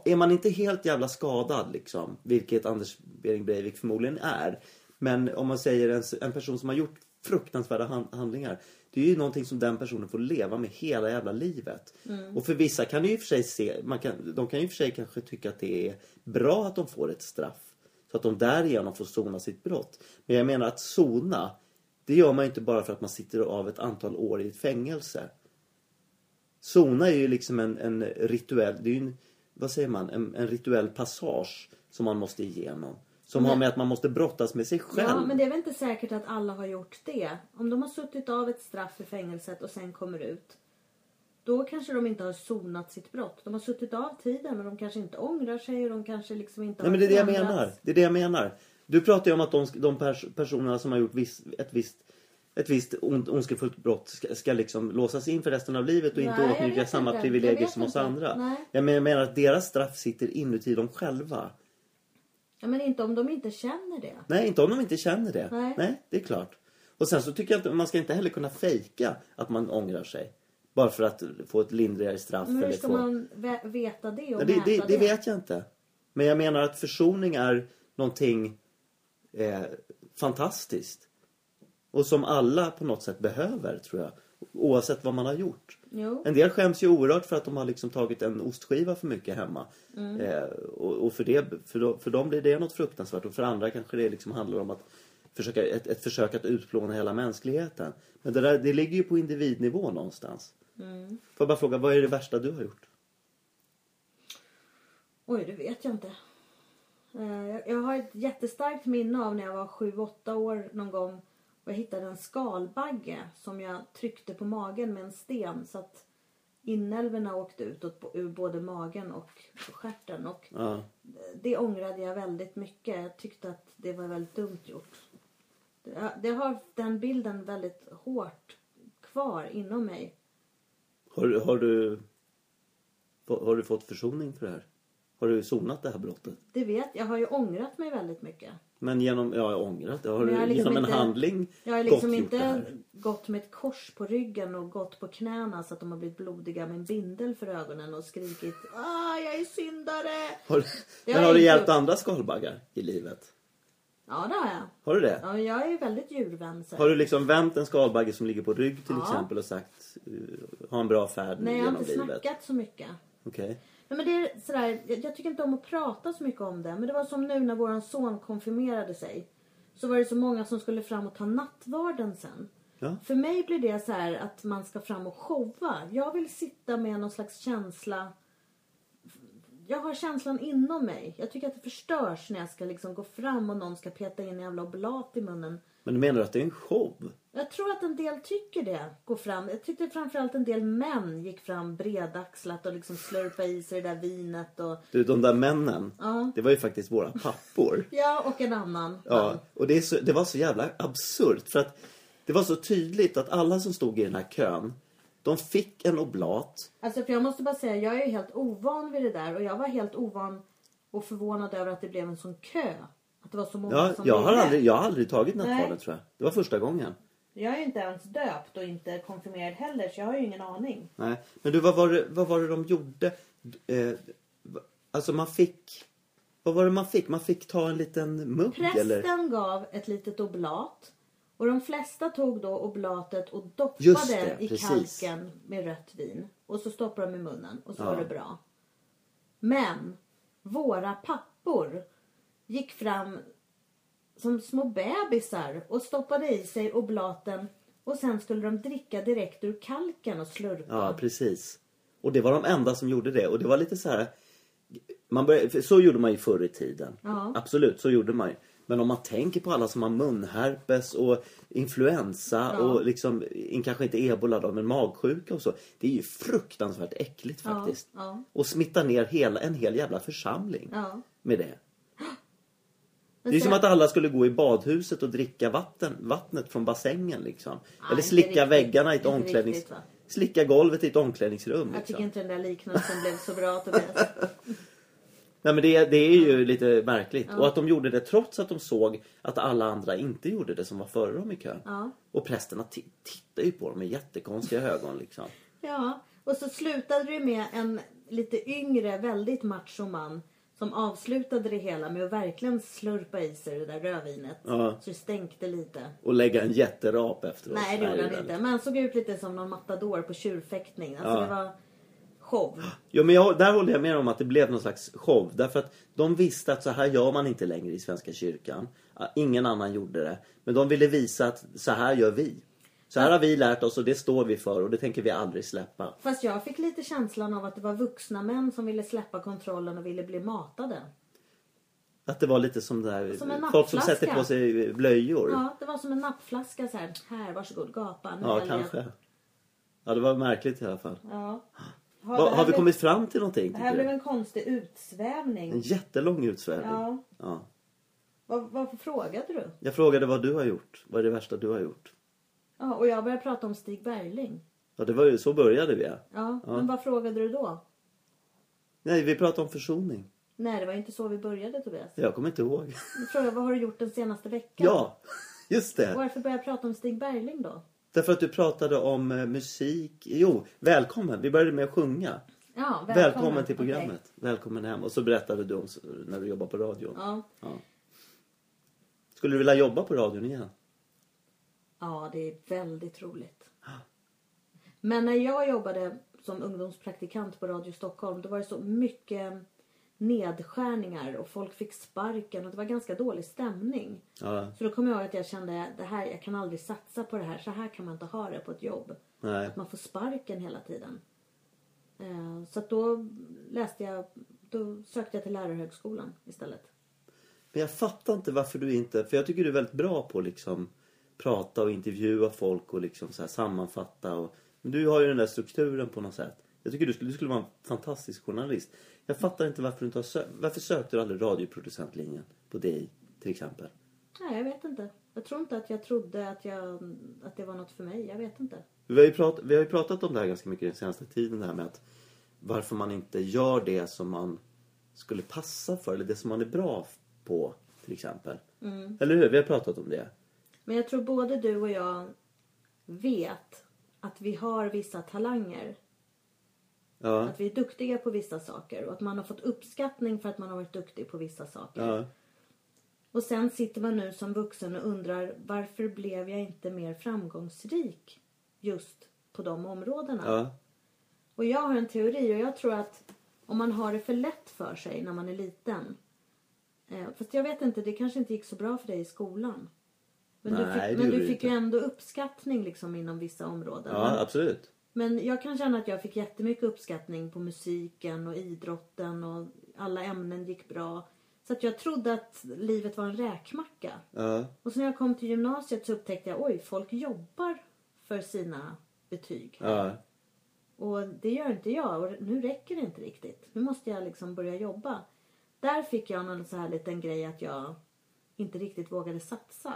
är man inte helt jävla skadad liksom, vilket Anders Behring Breivik förmodligen är. Men om man säger en, en person som har gjort fruktansvärda han, handlingar. Det är ju någonting som den personen får leva med hela jävla livet. Och för vissa kan det ju i och för sig se, man kan, de kan ju för sig kanske tycka att det är bra att de får ett straff. Så att de därigenom får sona sitt brott. Men jag menar att sona, det gör man ju inte bara för att man sitter av ett antal år i ett fängelse. Sona är ju liksom en, en rituell, det är ju en, vad säger man, en, en rituell passage som man måste igenom. Som har med att man måste brottas med sig själv. Ja, men det är väl inte säkert att alla har gjort det. Om de har suttit av ett straff i fängelset och sen kommer ut. Då kanske de inte har sonat sitt brott. De har suttit av tiden och de kanske inte ångrar sig och de kanske liksom inte Nej har men det är det jag förändrats. menar. Det är det jag menar. Du pratar ju om att de, de pers, personerna som har gjort viss, ett visst ett visst on, ondskefullt brott ska, ska liksom låsas in för resten av livet och Nej, inte åtnjuta samma inte. privilegier som oss inte. andra. Nej. Jag men- menar att deras straff sitter inuti dem själva. Ja, men inte om de inte känner det. Nej, inte om de inte känner det. Nej. det är klart. Och sen så tycker jag att man ska inte heller kunna fejka att man ångrar sig. Bara för att få ett lindrigare straff. Men hur ska få... man veta det och Ja, det, mäta det, det? det vet jag inte. Men jag menar att försoning är någonting eh, fantastiskt. Och som alla på något sätt behöver, tror jag. Oavsett vad man har gjort. Jo. En del skäms ju oerhört för att de har liksom tagit en ostskiva för mycket hemma. Mm. Eh, och och för, det, för, då, för dem blir det något fruktansvärt. Och för andra kanske det liksom handlar om att försöka, ett, ett försök att utplåna hela mänskligheten. Men det, där, det ligger ju på individnivå någonstans. Mm. Får jag bara fråga, vad är det värsta du har gjort? Oj, det vet jag inte. Eh, jag- har ett jättestarkt minne av när jag var sju åtta år någon gång och jag hittade en skalbagge som jag tryckte på magen med en sten så att inälvorna åkte ut ur både magen och stjärten. Och Ja. det ångrade jag väldigt mycket. Jag tyckte att det var väldigt dumt gjort. Det har den bilden väldigt hårt kvar inom mig. Har, har, du, har du fått försoning för det här? Har du sonat det här brottet? Det vet jag. har ju ångrat mig väldigt mycket. Men genom, ja ångrat, har du liksom genom en inte- handling Jag har liksom inte gått med ett kors på ryggen och gått på knäna så att de har blivit blodiga med en bindel för ögonen och skrikit ah, jag är syndare. Har, men har du hjälpt gjort. andra skalbaggar i livet? Ja, det har jag. Har du det? Ja, jag är väldigt djurvän. Så. Har du liksom vänt en skalbagge som ligger på rygg till Ja. exempel och sagt uh, ha en bra färd Nej, jag har inte livet? snackat så mycket. Okej. Nej, men det är sådär, jag, jag tycker inte om att prata så mycket om det. Men det var som nu när våran son konfirmerade sig. Så var det så många som skulle fram och ta nattvarden sen. Ja. För mig blir det så här att man ska fram och showa. Jag vill sitta med någon slags känsla. Jag har känslan inom mig. Jag tycker att det förstörs när jag ska liksom gå fram och någon ska peta in en jävla oblat i munnen. Men du menar att det är en show? Jag tror att en del tycker det. Går fram. Jag tyckte framförallt en del män gick fram bredaxlat och liksom slurpade i sig det där vinet. Och, Du, de där männen, Ja. det var ju faktiskt våra pappor. ja, och en annan. Ja, och det, så, det var så jävla absurt för att det var så tydligt att alla som stod i den här kön, de fick en oblat. Alltså för jag måste bara säga, jag är ju helt ovan vid det där. Och jag var helt ovan och förvånad över att det blev en sån kö. Att det var så många Ja, som jag, har aldrig, jag har aldrig tagit nattvarden tror jag. Det var första gången. Jag är ju inte ens döpt och inte konfirmerad heller så jag har ju ingen aning. Nej. Men du, vad var det, vad var det de gjorde? Eh, alltså man fick... Vad var det man fick? Man fick ta en liten mugg Prästen eller? gav ett litet oblat. Och de flesta tog då oblatet och doppade det, i precis. kalken med rött vin. Och så stoppade de i munnen och så Ja. var det bra. Men våra pappor gick fram som små bebisar och stoppade i sig oblaten och sen skulle de dricka direkt ur kalken och slurpa. Ja, precis. Och det var de enda som gjorde det. Och det var lite så här... Man började, så gjorde man ju förr i tiden. Ja. Absolut, så gjorde man ju. Men om man tänker på alla som har munherpes och influensa Ja. och liksom, kanske inte ebola då, men magsjuka och så. Det är ju fruktansvärt äckligt Ja, faktiskt. ja. Och smittar ner hela, en hel jävla församling Ja. med det. Det är som att alla skulle gå i badhuset och dricka vatten, vattnet från bassängen liksom. Eller inte slicka väggarna i ett Inte omklädnings... riktigt, va? Slicka golvet i ett omklädningsrum Jag liksom. tycker inte den där liknelsen blev så bra Tobias. Nej men det, det är ju lite märkligt. Och att de gjorde det trots att de såg att alla andra inte gjorde det som var före dem i kön. Ja. Och prästerna ti- tittar ju på dem med jättekonstiga ögon liksom. Ja, och så slutade det med en lite yngre, väldigt macho man som avslutade det hela med att verkligen slurpa i sig det där rödvinet. Ja. Så det stänkte lite. Och lägga en jätterap efteråt. Nej, det gjorde han inte. Men han såg ut lite som någon matador på tjurfäktning. Alltså Ja. det var show. Jo men jag, där håller jag med om att det blev någon slags show. Därför att de visste att så här gör man inte längre i Svenska kyrkan. Ja, Ingen annan gjorde det. Men de ville visa att så här gör vi. Så här har vi lärt oss och det står vi för och det tänker vi aldrig släppa. Fast jag fick lite känslan av att det var vuxna män som ville släppa kontrollen och ville bli matade. Att det var lite som det där, Som folk som sätter på sig blöjor. Ja, det var som en nappflaska så här. Här, varsågod, gapa. Nu Ja, väljer jag." kanske. Ja, det var märkligt i alla fall. Ja. Va, det här har vi kommit fram till någonting? Det här blev en konstig utsvävning. En jättelång utsvävning. Ja. Ja. Vad, varför frågade du? Jag frågade vad du har gjort. Vad är det värsta du har gjort? Ja, och jag började prata om Stig Bergling. Ja, det var ju så började vi. Ja. Ja, men vad frågade du då? Nej, vi pratade om försoning. Nej, det var inte så vi började Tobias. Jag kommer inte ihåg. Du frågade vad har du gjort den senaste veckan? Ja, just det. varför började jag prata om Stig Bergling då? Därför att du pratade om eh, musik. Jo, välkommen. Vi började med att sjunga. Ja, Välkommen, till Okej. programmet. Välkommen hem. Och så berättade du om när du jobbar på radion. Ja. Skulle du vilja jobba på radion igen? ja, det är väldigt roligt. Men när jag jobbade som ungdomspraktikant på Radio Stockholm då var det så mycket nedskärningar och folk fick sparken och det var ganska dålig stämning. Ja, Så då kommer jag ihåg att jag kände det här, jag kan aldrig satsa på det här. Så här kan man inte ha det på ett jobb. nej. Att man får sparken hela tiden. Eh, Så att då läste jag, då sökte jag till lärarhögskolan istället. Men jag fattar inte varför du inte... För jag tycker du är väldigt bra på att liksom prata och intervjua folk och liksom så sammanfatta. Och, men du har ju den där strukturen på något sätt. Jag tycker du skulle, du skulle vara en fantastisk journalist. Jag fattar inte varför du inte har sö- Varför sökte du aldrig radioproducentlinjen på DI till exempel? Nej, jag vet inte. Jag tror inte att jag trodde att, jag, att det var något för mig. Jag vet inte. Vi har, ju prat, vi har pratat om det här ganska mycket den senaste tiden. Det här med att varför man inte gör det som man skulle passa för. Eller det som man är bra på till exempel. Eller hur? Vi har pratat om det. Men jag tror både du och jag vet att vi har vissa talanger. Ja. Att vi är duktiga på vissa saker och att man har fått uppskattning för att man har varit duktig på vissa saker. Ja. Och sen sitter man nu som vuxen och undrar varför blev jag inte mer framgångsrik just på de områdena? Ja. Och jag har en teori och jag tror att om man har det för lätt för sig när man är liten. Eh, fast jag vet inte, det kanske inte gick så bra för dig i skolan. Men du Nej, fick, det men du fick ju ändå uppskattning liksom inom vissa områden. ja, absolut. Men jag kan känna att jag fick jättemycket uppskattning på musiken och idrotten och alla ämnen gick bra. Så att jag trodde att livet var en räkmacka. Ja. Och så när jag kom till gymnasiet så upptäckte jag oj, folk jobbar för sina betyg. Ja. Och det gör inte jag och nu räcker det inte riktigt. Nu måste jag liksom börja jobba. Där fick jag någon så här liten grej att jag inte riktigt vågade satsa.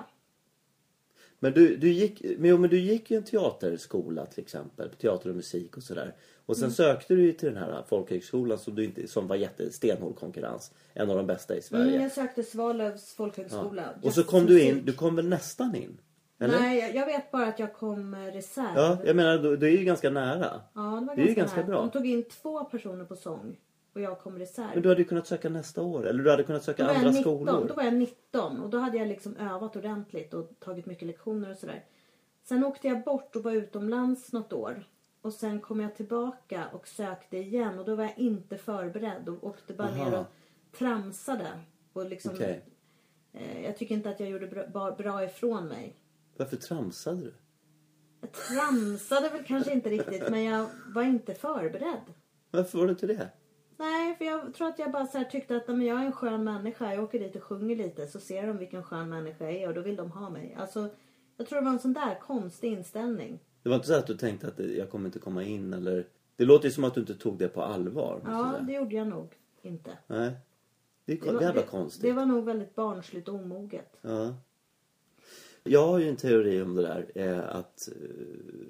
Men du, du, gick, men, jo, men du gick ju en teaterskola till exempel. Teater och musik och sådär. Och sen Mm. sökte du ju till den här folkhögskolan som, du inte, som var jättestenhård konkurrens. En av de bästa i Sverige. Mm, jag sökte Svalövs folkhögskola. Och så kom du in, musik. du kom väl nästan in? Eller? Nej, jag- vet bara att jag kom eh, reserv. Ja, jag menar, du, du är ju ganska nära. Ja, det var Det är ju ganska, ganska nära. bra. De tog in två personer på sång och jag kom reserv. Men du hade ju kunnat söka nästa år. Eller du hade kunnat söka andra 19, skolor. då var jag 19 och då hade jag liksom övat ordentligt och tagit mycket lektioner och sådär. Sen åkte jag bort och var utomlands något år. Och sen kom jag tillbaka och sökte igen och då var jag inte förberedd och åkte bara Aha. ner och tramsade. Och liksom, Okej. eh, jag tycker inte att jag gjorde bra, bra- bra ifrån mig. Varför tramsade du? Jag tramsade väl kanske inte riktigt men jag var inte förberedd. Varför var du inte det? Nej, för jag tror att jag bara så här tyckte att men jag är en skön människa. Jag åker dit och sjunger lite så ser de vilken skön människa jag är och då vill de ha mig. Alltså, jag tror det var en sån där konstig inställning. Det var inte så att du tänkte att det- jag kommer inte komma in eller... Det låter ju som att du inte tog det på allvar. Ja, det gjorde jag nog inte. Nej. Det Det var, det, konstigt. det var nog väldigt barnsligt och omoget. Ja. Jag har ju en teori om det där. Eh, att... Eh,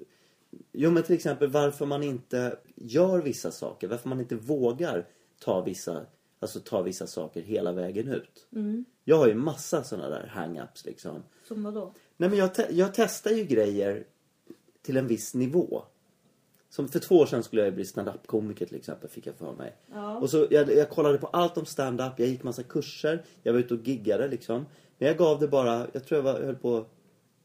jo men till exempel varför man inte gör vissa saker. Varför man inte vågar ta vissa, alltså ta vissa saker hela vägen ut. Mm. Jag har ju massa sådana där hang-ups liksom. Som vadå? Nej men jag, te- jag testar ju grejer till en viss nivå. Som för två år sedan skulle jag bli stand-up-komiker till exempel, fick jag för mig. Ja. Och så jag, jag kollade på allt om stand-up, jag gick massa kurser, jag var ute och giggade liksom. Men jag gav det bara, jag tror jag var, jag höll på,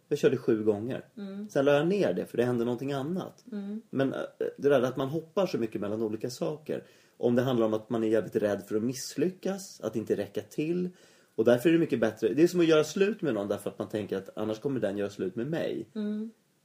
jag körde sju gånger. Sen la jag ner det för det hände någonting annat. Men eh, det där att man hoppar så mycket mellan olika saker. Om det handlar om att man är jävligt rädd för att misslyckas, att inte räcka till. Och därför är det mycket bättre, det är som att göra slut med någon därför att man tänker att annars kommer den göra slut med mig.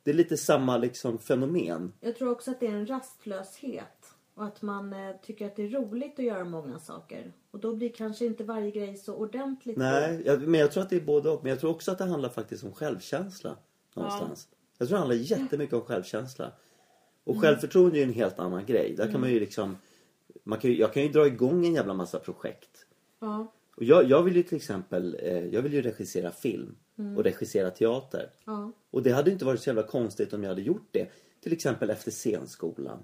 Det är lite samma liksom fenomen. Jag tror också att det är en rastlöshet. Och att man eh, tycker att det är roligt att göra många saker. Och då blir kanske inte varje grej så ordentligt Nej, jag, men jag tror att det är både och. Men jag tror också att det handlar faktiskt om självkänsla. Någonstans. Jag tror det handlar jättemycket om självkänsla. Och självförtroende är ju en helt annan grej. Där kan man ju liksom... Man kan ju, jag kan ju dra igång en jävla massa projekt. Ja. Och jag, jag vill ju till exempel eh, jag vill ju regissera film och regissera teater. Ja. Och det hade inte varit så jävla konstigt om jag hade gjort det. Till exempel efter scenskolan.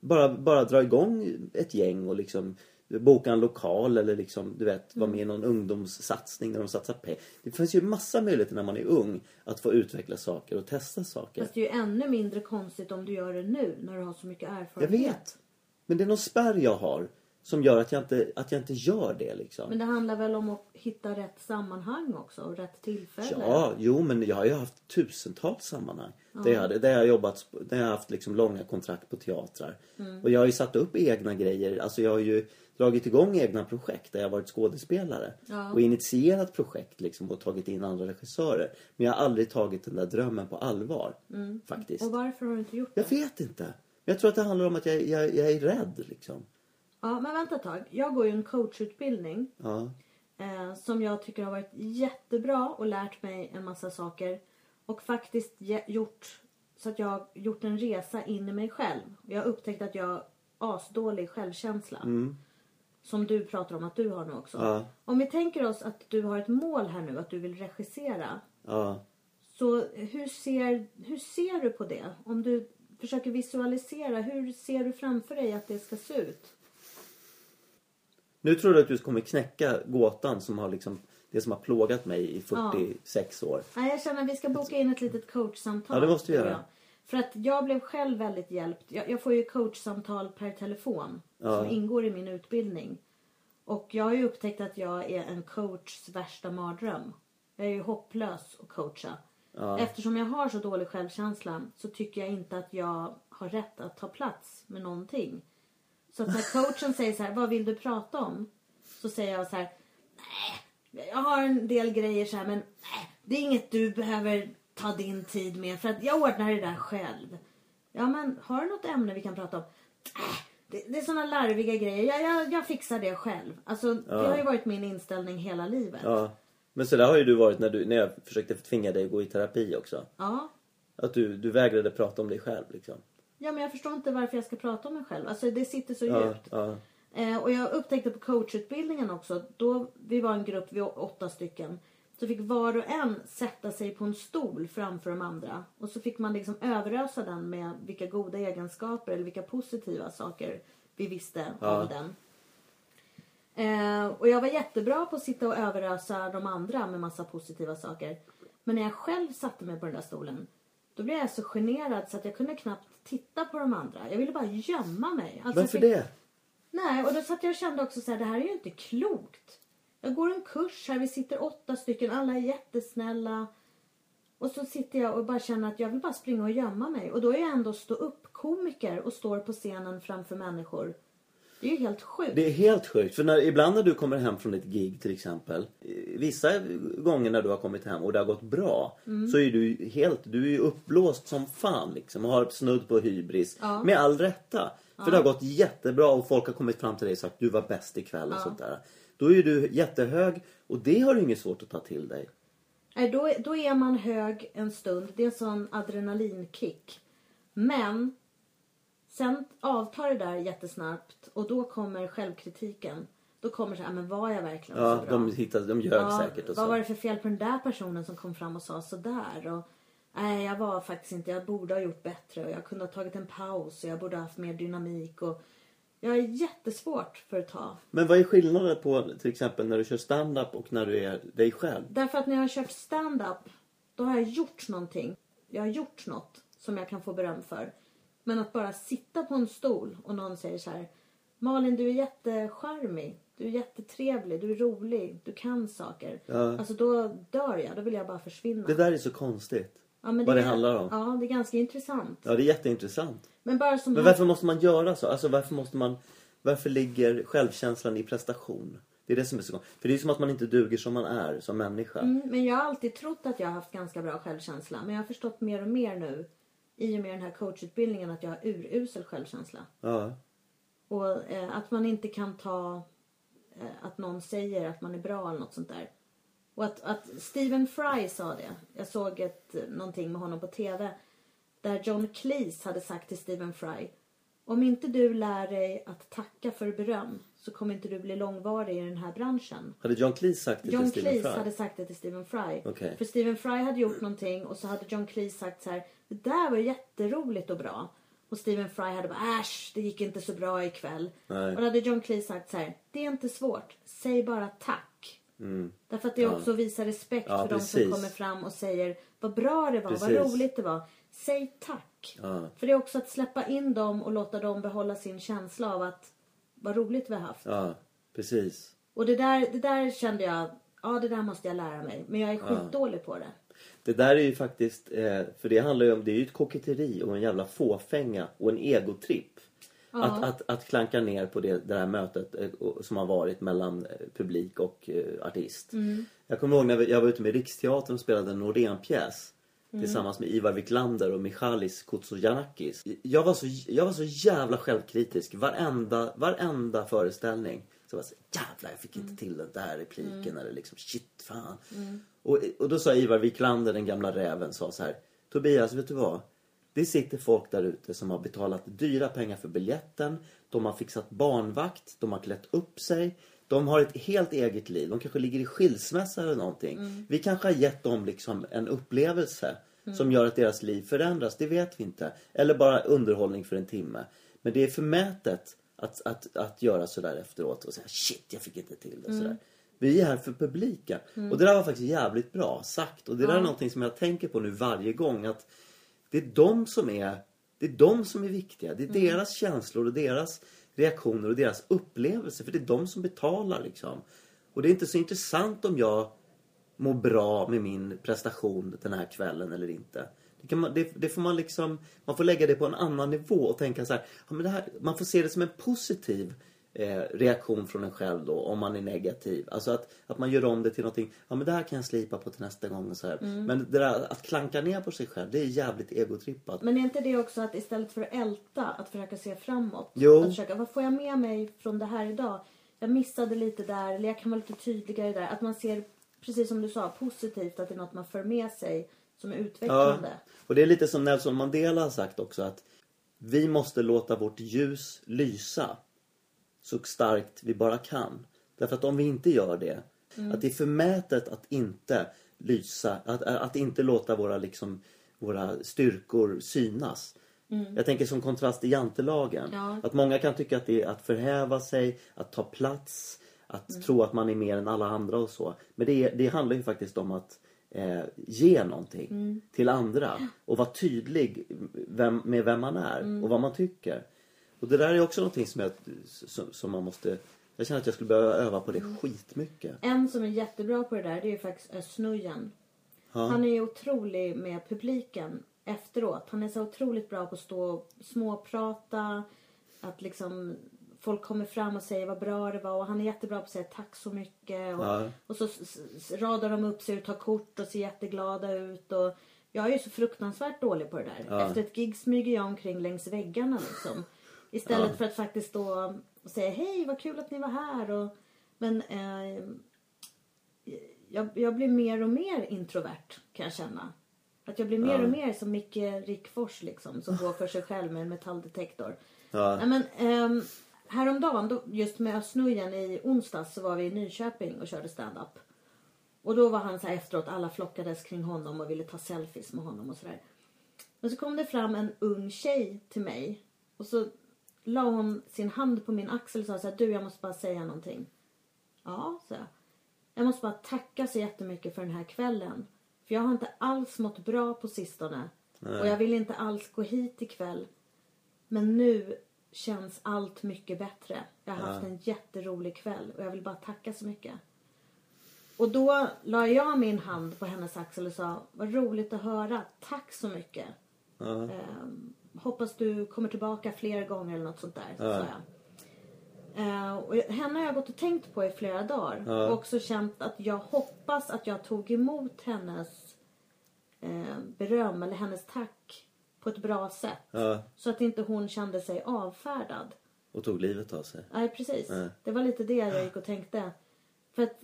Bara, bara dra igång ett gäng och liksom boka en lokal eller liksom, du vet, vara med i någon ungdomssatsning där de satsar pengar. Det finns ju massa möjligheter när man är ung att få utveckla saker och testa saker. Fast det är ju ännu mindre konstigt om du gör det nu när du har så mycket erfarenhet. Jag vet. Men det är någon spärr jag har som gör att jag inte, att jag inte gör det liksom. Men det handlar väl om att hitta rätt sammanhang också och rätt tillfälle. Ja, jo men jag har ju haft tusentals sammanhang. Där, jag hade, där jag har jobbat, där jag har haft liksom långa kontrakt på teatrar. Mm. Och jag har ju satt upp egna grejer. Alltså jag har ju dragit igång egna projekt där jag varit skådespelare. Ja. Och initierat projekt liksom och tagit in andra regissörer. Men jag har aldrig tagit den där drömmen på allvar. Faktiskt. Mm. Och varför har du inte gjort det? Jag vet inte. Men jag tror att det handlar om att jag, jag, jag är rädd liksom. Ja, men vänta ett tag. Jag går ju en coachutbildning Ja. eh, som jag tycker har varit jättebra och lärt mig en massa saker. Och faktiskt gjort så att jag har gjort en resa in i mig själv. Jag har upptäckt att jag har asdålig självkänsla. Som du pratar om att du har nu också. Ja. Om vi tänker oss att du har ett mål här nu, att du vill regissera. Ja. Så hur ser, hur ser du på det? Om du försöker visualisera, hur ser du framför dig att det ska se ut? Nu tror du att du kommer knäcka gåtan som har liksom det som har plågat mig i 46 år. Nej, jag känner att vi ska boka in ett litet coachsamtal. Ja, det måste vi göra. För att jag blev själv väldigt hjälpt. Jag, jag får ju coachsamtal per telefon Ja. som ingår i min utbildning. Och jag har ju upptäckt att jag är en coachs värsta mardröm. Jag är ju hopplös att coacha. Eftersom jag har så dålig självkänsla så tycker jag inte att jag har rätt att ta plats med någonting. Så att när coachen säger så här, vad vill du prata om? Så säger jag så här, nej, jag har en del grejer så här, men nej, det är inget du behöver ta din tid med för att jag ordnar det där själv. Ja, men har du något ämne vi kan prata om? Nej, det, det är såna larviga grejer. Jag, jag, jag fixar det själv. Alltså, det har ju varit min inställning hela livet. Ja. Men så där har ju du varit när, du, när jag försökte tvinga dig att gå i terapi också. Ja. Att du, du vägrade prata om dig själv liksom. Ja, men jag förstår inte varför jag ska prata om mig själv. Alltså, det sitter så Ja, djupt. ja. Eh, och jag upptäckte på coachutbildningen också, då vi var en grupp, vi var åtta stycken. Så fick var och en sätta sig på en stol framför de andra. Och så fick man liksom överösa den med vilka goda egenskaper eller vilka positiva saker vi visste om den. Eh, och jag var jättebra på att sitta och överösa de andra med massa positiva saker. Men när jag själv satte mig på den där stolen, då blev jag så generad så att jag kunde knappt titta på de andra. Jag ville bara gömma mig. Alltså, Varför fick- det? Nej, och då satt jag och kände också så här, det här är ju inte klokt. Jag går en kurs här, vi sitter åtta stycken, alla är jättesnälla. Och så sitter jag och bara känner att jag vill bara springa och gömma mig. Och då är jag ändå stå upp komiker och står på scenen framför människor. Det är ju helt sjukt. Det är helt sjukt. För när, ibland när du kommer hem från ett gig till exempel. eh, Vissa gånger när du har kommit hem och det har gått bra. Mm. Så är du helt, du är uppblåst som fan liksom. Och har snudd på hybris. Med all rätta. För det har gått jättebra och folk har kommit fram till dig och sagt du var bäst ikväll och sånt där. Då är du jättehög och det har du inget svårt att ta till dig. Nej, då, då är man hög en stund. Det är en sån adrenalinkick. Men sen avtar det där jättesnabbt och då kommer självkritiken. Då kommer så här, men var jag verkligen Ja, så bra? de hittade, de ljög Ja, säkert och vad så. var det för fel på den där personen som kom fram och sa sådär? Och, nej, jag var faktiskt inte, jag borde ha gjort bättre och jag kunde ha tagit en paus och jag borde ha haft mer dynamik och jag är jättesvårt för att ta. Men vad är skillnaden på till exempel när du kör stand-up och när du är dig själv? Därför att när jag har kört stand-up då har jag gjort någonting. Jag har gjort något som jag kan få beröm för. Men att bara sitta på en stol och någon säger så här Malin du är jättecharmig. Du är jättetrevlig, du är rolig, du kan saker. Alltså då dör jag, då vill jag bara försvinna. Det där är så konstigt. Ja, men vad det är- handlar om. Ja, det är ganska intressant. Ja, det är jätteintressant. Men bara som Men här- varför måste man göra så? Alltså varför måste man... Varför ligger självkänslan i prestation? Det är det som är så konstigt. För det är som att man inte duger som man är som människa. Mm, men jag har alltid trott att jag har haft ganska bra självkänsla. Men jag har förstått mer och mer nu i och med den här coachutbildningen att jag har urusel självkänsla. Ja. Och eh, att man inte kan ta eh, att någon säger att man är bra eller något sånt där. Och att, att Stephen Fry sa det. Jag såg ett, eh, någonting med honom på TV. Där John Cleese hade sagt till Stephen Fry. Om inte du lär dig att tacka för beröm så kommer inte du bli långvarig i den här branschen. Hade John Cleese sagt det John till Stephen Cleese Fry? hade sagt det till Stephen Fry. Okej. För Stephen Fry hade gjort någonting och så hade John Cleese sagt så här. Det där var jätteroligt och bra. Och Stephen Fry hade bara äsch, det gick inte så bra ikväll. Nej. Och då hade John Cleese sagt så här, det är inte svårt, säg bara tack. Därför att det också visar respekt Mm. Ja, för de som precis. kommer fram och säger vad bra det var, vad Precis. roligt det var. Säg tack. Ja. För det är också att släppa in dem och låta dem behålla sin känsla av att vad roligt vi har haft. Ja, precis. Och det där, det där kände jag, ja det där måste jag lära mig. Men jag är skitdålig på det. Det där är ju faktiskt, eh, för det handlar ju om, det är ju ett koketteri och en jävla fåfänga och en egotripp. Att, att, att klanka ner på det, det här mötet eh, som har varit mellan eh, publik och artist. Jag kommer ihåg när jag var ute med Riksteatern och spelade en Norén-pjäs. Tillsammans med Ivar Wiklander och Michalis Kutsojanakis. Jag var så, jag var så jävla självkritisk. Varenda, varenda föreställning. Så jag var så jävla jag fick inte till den där repliken. Eller liksom shit fan. Och, och då sa Ivar Wiklander, den gamla räven, sa så här. Tobias, vet du vad? Det sitter folk där ute som har betalat dyra pengar för biljetten. De har fixat barnvakt, de har klätt upp sig. De har ett helt eget liv. De kanske ligger i skilsmässa eller någonting. Vi kanske har gett dem liksom en upplevelse som gör att deras liv förändras. Det vet vi inte. Eller bara underhållning för en timme. Men det är förmätet att, att, att göra sådär efteråt och säga shit, jag fick inte till det. Sådär. Vi är här för publiken. Och det där var faktiskt jävligt bra sagt. Och det där är någonting som jag tänker på nu varje gång. att det är de som är, det är de som är viktiga. Det är deras känslor och deras reaktioner och deras upplevelser. För det är de som betalar liksom. Och det är inte så intressant om jag mår bra med min prestation den här kvällen eller inte. Det, kan man, det, det får man liksom, man får lägga det på en annan nivå och tänka så här, ja, men det här man får se det som en positiv eh, reaktion från en själv då om man är negativ. Alltså att, att man gör om det till någonting, ja men det här kan jag slipa på till nästa gång och så här. Men det där att klanka ner på sig själv, det är jävligt egotrippat. Men är inte det också att istället för att älta, att försöka se framåt? Jo. Att försöka, vad får jag med mig från det här idag? Jag missade lite där, eller jag kan vara lite tydligare där. Att man ser, precis som du sa, positivt att det är något man för med sig som är Ja, utvecklande. och det är lite som Nelson Mandela har sagt också att vi måste låta vårt ljus lysa så starkt vi bara kan. Därför att om vi inte gör det, att det är förmätet att inte lysa, att, att inte låta våra, liksom, våra styrkor synas. Jag tänker som kontrast till jantelagen. Ja. Att många kan tycka att det är att förhäva sig, att ta plats, att tro att man är mer än alla andra och så. Men det, det handlar ju faktiskt om att eh, ge någonting till andra och vara tydlig vem, med vem man är och vad man tycker. Och det där är också någonting som, jag, som, som man måste... Jag känner att jag skulle behöva öva på det skitmycket. En som är jättebra på det där, det är ju faktiskt Özz-Nujen. Han är ju otrolig med publiken efteråt. Han är så otroligt bra på att stå och småprata. Att liksom folk kommer fram och säger vad bra det var. Och han är jättebra på att säga tack så mycket. Och, Ja. och så radar de upp sig och tar kort och ser jätteglada ut. Och jag är ju så fruktansvärt dålig på det där. Efter ett gig smyger jag omkring längs väggarna liksom. Istället för att faktiskt stå och säga hej vad kul att ni var här. Och, men eh, jag, jag blir mer och mer introvert kan jag känna. Att jag blir mer och mer som Micke Rickfors liksom. Som går för sig själv med en metalldetektor. Ja. Nej, men, ehm, häromdagen, då, just med Östnujen i onsdags så var vi i Nyköping och körde stand-up. Och då var han så här efteråt, alla flockades kring honom och ville ta selfies med honom och sådär. Men så kom det fram en ung tjej till mig. Och så la hon sin hand på min axel och sa så här, du jag måste bara säga någonting. Ja, så jag. Jag måste bara tacka så jättemycket för den här kvällen. För jag har inte alls mått bra på sistone. Och jag vill inte alls gå hit ikväll. Men nu känns allt mycket bättre. Jag har haft en jätterolig kväll och jag vill bara tacka så mycket. Och då la jag min hand på hennes axel och sa, vad roligt att höra. Tack så mycket. Ehm, hoppas du kommer tillbaka fler gånger eller något sånt där. Så sa jag. Eh, och henne har jag gått och tänkt på i flera dagar. Och också känt att jag hoppas att jag tog emot hennes eh, beröm eller hennes tack på ett bra sätt. Ja. Så att inte hon kände sig avfärdad. Och tog livet av sig. Nej, precis. Nej. Det var lite det jag gick och tänkte. För att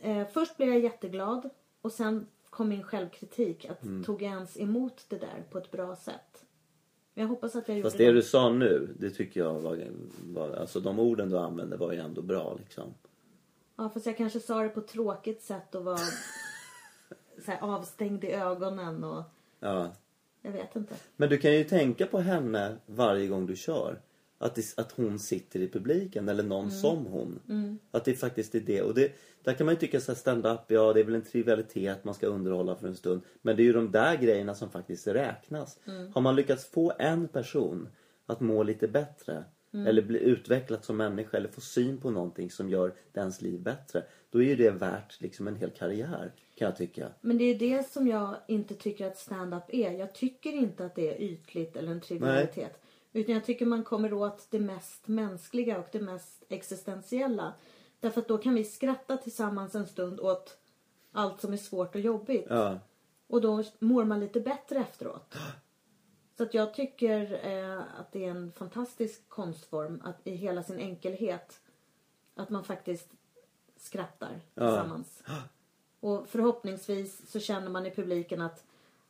eh, först blev jag jätteglad och sen kom min självkritik. Att Mm. tog jag ens emot det där på ett bra sätt? Men jag hoppas att jag gjorde Fast det du sa nu, det tycker jag var, var... Alltså de orden du använde var ju ändå bra liksom. Ja, fast jag kanske sa det på ett tråkigt sätt och var så här, avstängd i ögonen. Och, Ja. Jag vet inte. Men du kan ju tänka på henne varje gång du kör. Att, det, att hon sitter i publiken eller någon som hon. Att det faktiskt är det. Och det, där kan man ju tycka så här stand-up, ja det är väl en trivialitet, man ska underhålla för en stund. Men det är ju de där grejerna som faktiskt räknas. Har man lyckats få en person att må lite bättre eller bli utvecklad som människa eller få syn på någonting som gör dens liv bättre. Då är ju det värt liksom en hel karriär kan jag tycka. Men det är det som jag inte tycker att stand-up är. Jag tycker inte att det är ytligt eller en trivialitet. Utan jag tycker man kommer åt det mest mänskliga och det mest existentiella. Därför att då kan vi skratta tillsammans en stund åt allt som är svårt och jobbigt. Ja. Och då mår man lite bättre efteråt. Så att jag tycker eh, att det är en fantastisk konstform att i hela sin enkelhet att man faktiskt skrattar tillsammans. Och förhoppningsvis så känner man i publiken att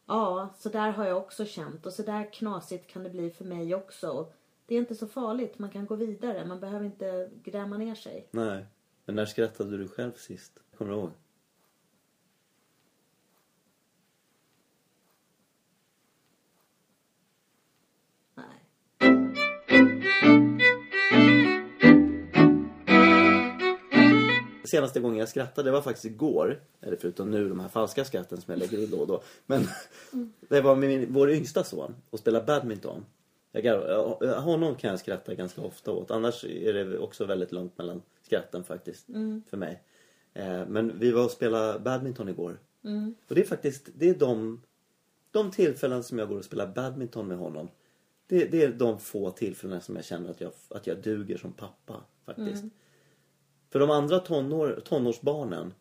ja, så där har jag också känt och så där knasigt kan det bli för mig också. Det är inte så farligt, man kan gå vidare, man behöver inte gräma ner sig. Nej. Men när skrattade du själv sist? Kommer du ihåg? Senaste gången jag skrattade det var faktiskt igår. Eller förutom nu de här falska skratten som jag lägger in då och då. Men det var med min, vår yngsta son och spela badminton. Jag, honom kan jag skratta ganska ofta åt. Annars är det också väldigt långt mellan skratten faktiskt. För mig. Eh, men vi var och spelade badminton igår. Och det är faktiskt det är de, de tillfällen som jag går och spelar badminton med honom. Det, det är de få tillfällena som jag känner att jag, att jag duger som pappa faktiskt. För de andra tonår, tonårsbarnen,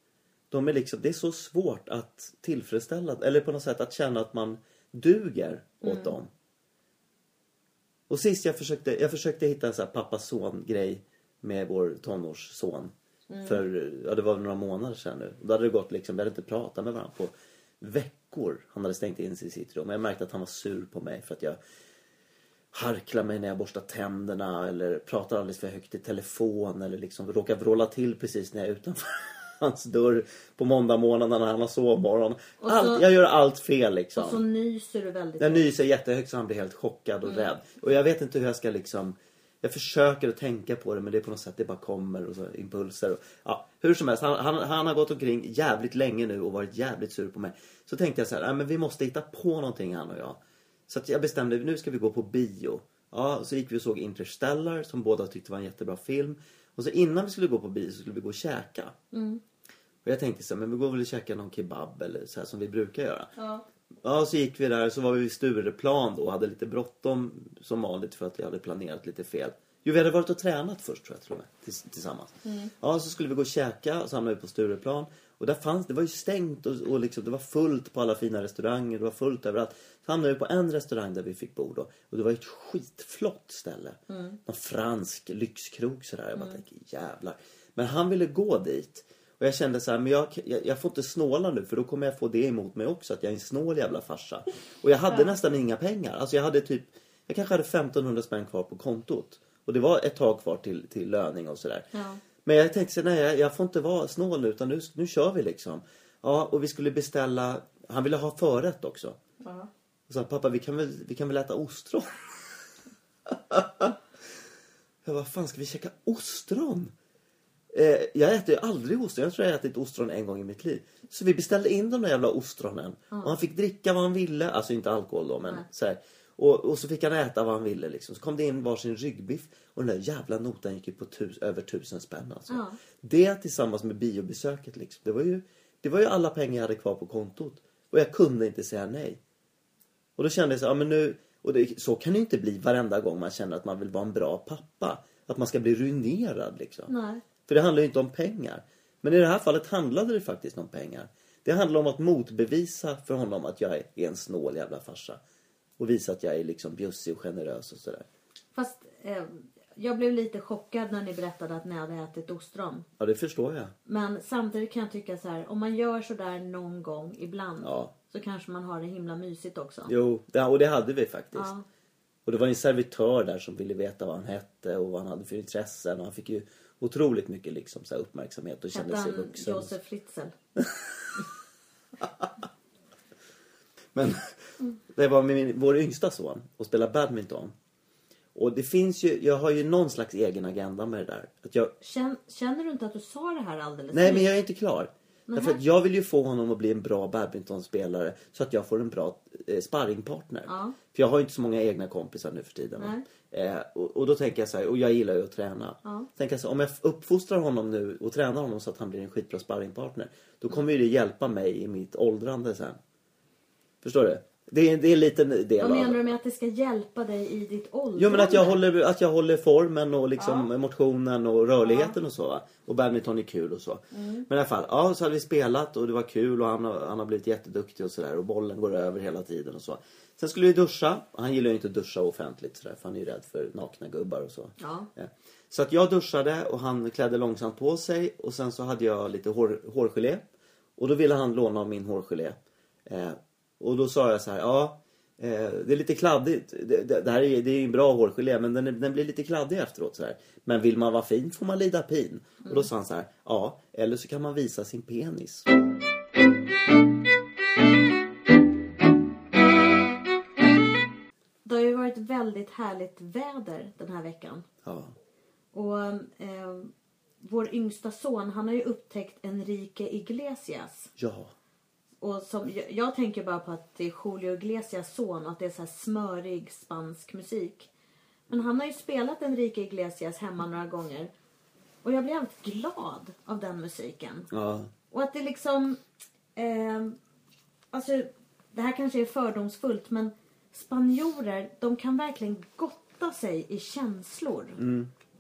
de är liksom, det är så svårt att tillfredsställa, eller på något sätt att känna att man duger åt dem. Och sist jag försökte, jag försökte hitta en sån här pappa-son grej med vår tonårsson. För, ja det var några månader sedan nu. Då hade det gått liksom, vi hade inte pratat med varandra på veckor. Han hade stängt in sig i sitt rum. Jag märkte att han var sur på mig för att jag harklar mig när jag borstar tänderna eller pratar alldeles för högt i telefon eller liksom råkar vråla till precis när jag är utanför hans dörr på måndag morgon när han har sovmorgon. Och så- Allt, jag gör allt fel liksom. Och så nyser du väldigt Jag nyser jättehögt så han blir helt chockad och rädd. Och jag vet inte hur jag ska liksom... Jag försöker att tänka på det men det är på något sätt det bara kommer och så impulser. Och, ja, hur som helst, han, han, han har gått omkring jävligt länge nu och varit jävligt sur på mig. Så tänkte jag så här, men vi måste hitta på någonting han och jag. Så jag bestämde, nu ska vi gå på bio. Ja, så gick vi och såg Interstellar som båda tyckte var en jättebra film. Och så innan vi skulle gå på bio så skulle vi gå och käka. Och jag tänkte så här, men vi går väl och käkar någon kebab eller så här som vi brukar göra. Ja. Ja, så gick vi där så var vi vid Stureplan då och hade lite bråttom som vanligt för att vi hade planerat lite fel. Jo, vi hade varit och tränat först tror jag till och med, tills- tillsammans. Ja, så skulle vi gå och käka och så hamnade vi på Stureplan. Och där fanns, det var ju stängt och, och liksom, det var fullt på alla fina restauranger, det var fullt överallt. Så hamnade vi på en restaurang där vi fick bo då. Och det var ett skitflott ställe. Någon fransk lyxkrog sådär. Jag bara tänkte jävlar. Men han ville gå dit. Och jag kände så här, men jag, jag, jag får inte snåla nu för då kommer jag få det emot mig också att jag är en snål jävla farsa. Och jag hade nästan inga pengar. Alltså jag hade typ, jag kanske hade 1500 spänn kvar på kontot. Och det var ett tag kvar till, till löning och sådär. Ja. Men jag tänkte nej jag, får inte vara snål nu utan nu, nu kör vi liksom. Ja, och vi skulle beställa, han ville ha förrätt också. Ja. Och sa pappa vi kan väl, vi kan väl äta ostron? jag vad fan ska vi käka ostron? Eh, jag äter ju aldrig ostron. Jag tror jag har ätit ostron en gång i mitt liv. Så vi beställde in de där jävla ostronen. Och han fick dricka vad han ville. Alltså inte alkohol då men Nej. så här. Och, och så fick han äta vad han ville liksom. Så kom det in varsin ryggbiff. Och den där jävla notan gick ju på tus, över tusen spänn alltså. Ja. Det tillsammans med biobesöket liksom. Det var, ju, det var ju alla pengar jag hade kvar på kontot. Och jag kunde inte säga nej. Och då kände jag så ja, men nu, och det, så kan det ju inte bli varenda gång man känner att man vill vara en bra pappa. Att man ska bli ruinerad liksom. Nej. För det handlar ju inte om pengar. Men i det här fallet handlade det faktiskt om pengar. Det handlar om att motbevisa för honom att jag är en snål jävla farsa. Och visa att jag är liksom bjussig och generös och sådär. Fast eh, jag blev lite chockad när ni berättade att ni hade ätit ostron. Ja, det förstår jag. Men samtidigt kan jag tycka så här, om man gör sådär någon gång ibland Ja. så kanske man har det himla mysigt också. Jo, det, och det hade vi faktiskt. Ja. Och det var en servitör där som ville veta vad han hette och vad han hade för intressen. Och han fick ju otroligt mycket liksom, så uppmärksamhet och kände Hette sig han vuxen. Josef Fritzl? Men, Det var med min, vår yngsta son och spelade badminton. Och det finns ju, jag har ju någon slags egen agenda med det där. Att jag, Känn, känner du inte att du sa det här alldeles nej nyss? men jag är inte klar. Därför att jag vill ju få honom att bli en bra badmintonspelare så att jag får en bra eh, sparringpartner. Ja. För jag har ju inte så många egna kompisar nu för tiden. Eh, och, och då tänker jag så här, och jag gillar ju att träna. Ja. Tänker jag så här, om jag uppfostrar honom nu och tränar honom så att han blir en skitbra sparringpartner. Då kommer ju det hjälpa mig i mitt åldrande sen. Förstår du? Det är, det är en liten del Vad menar du med att det ska hjälpa dig i ditt åldrande? Jo men att jag håller, att jag håller formen och liksom motionen och rörligheten och så. Och badminton är kul och så. Men i alla fall, ja så hade vi spelat och det var kul och han, har- han har blivit jätteduktig och sådär. Och bollen går över hela tiden och så. Sen skulle vi duscha. Han gillar ju inte att duscha offentligt sådär. För han är ju rädd för nakna gubbar och så. Ja. Så att jag duschade och han klädde långsamt på sig. Och sen så hade jag lite hår, hårgelé. Och då ville han låna av min hårgelé. Eh, och då sa jag så här, ja. Eh, det är lite kladdigt. Det, här är, det är en bra hårgelé men den, den blir lite kladdig efteråt. Så här. Men vill man vara fin får man lida pin. Och då sa han så här, ja. Eller så kan man visa sin penis. Det har ju varit väldigt härligt väder den här veckan. Ja. Och eh, vår yngsta son han har ju upptäckt Enrique Iglesias. Ja. Och som, jag, jag tänker bara på att det är Julio Iglesias son och att det är så här smörig spansk musik. Men han har ju spelat Enrique Iglesias hemma några gånger. Och jag blir alltid glad av den musiken. Ja. Och att det liksom... Eh, alltså, det här kanske är fördomsfullt men spanjorer, de kan verkligen gotta sig i känslor.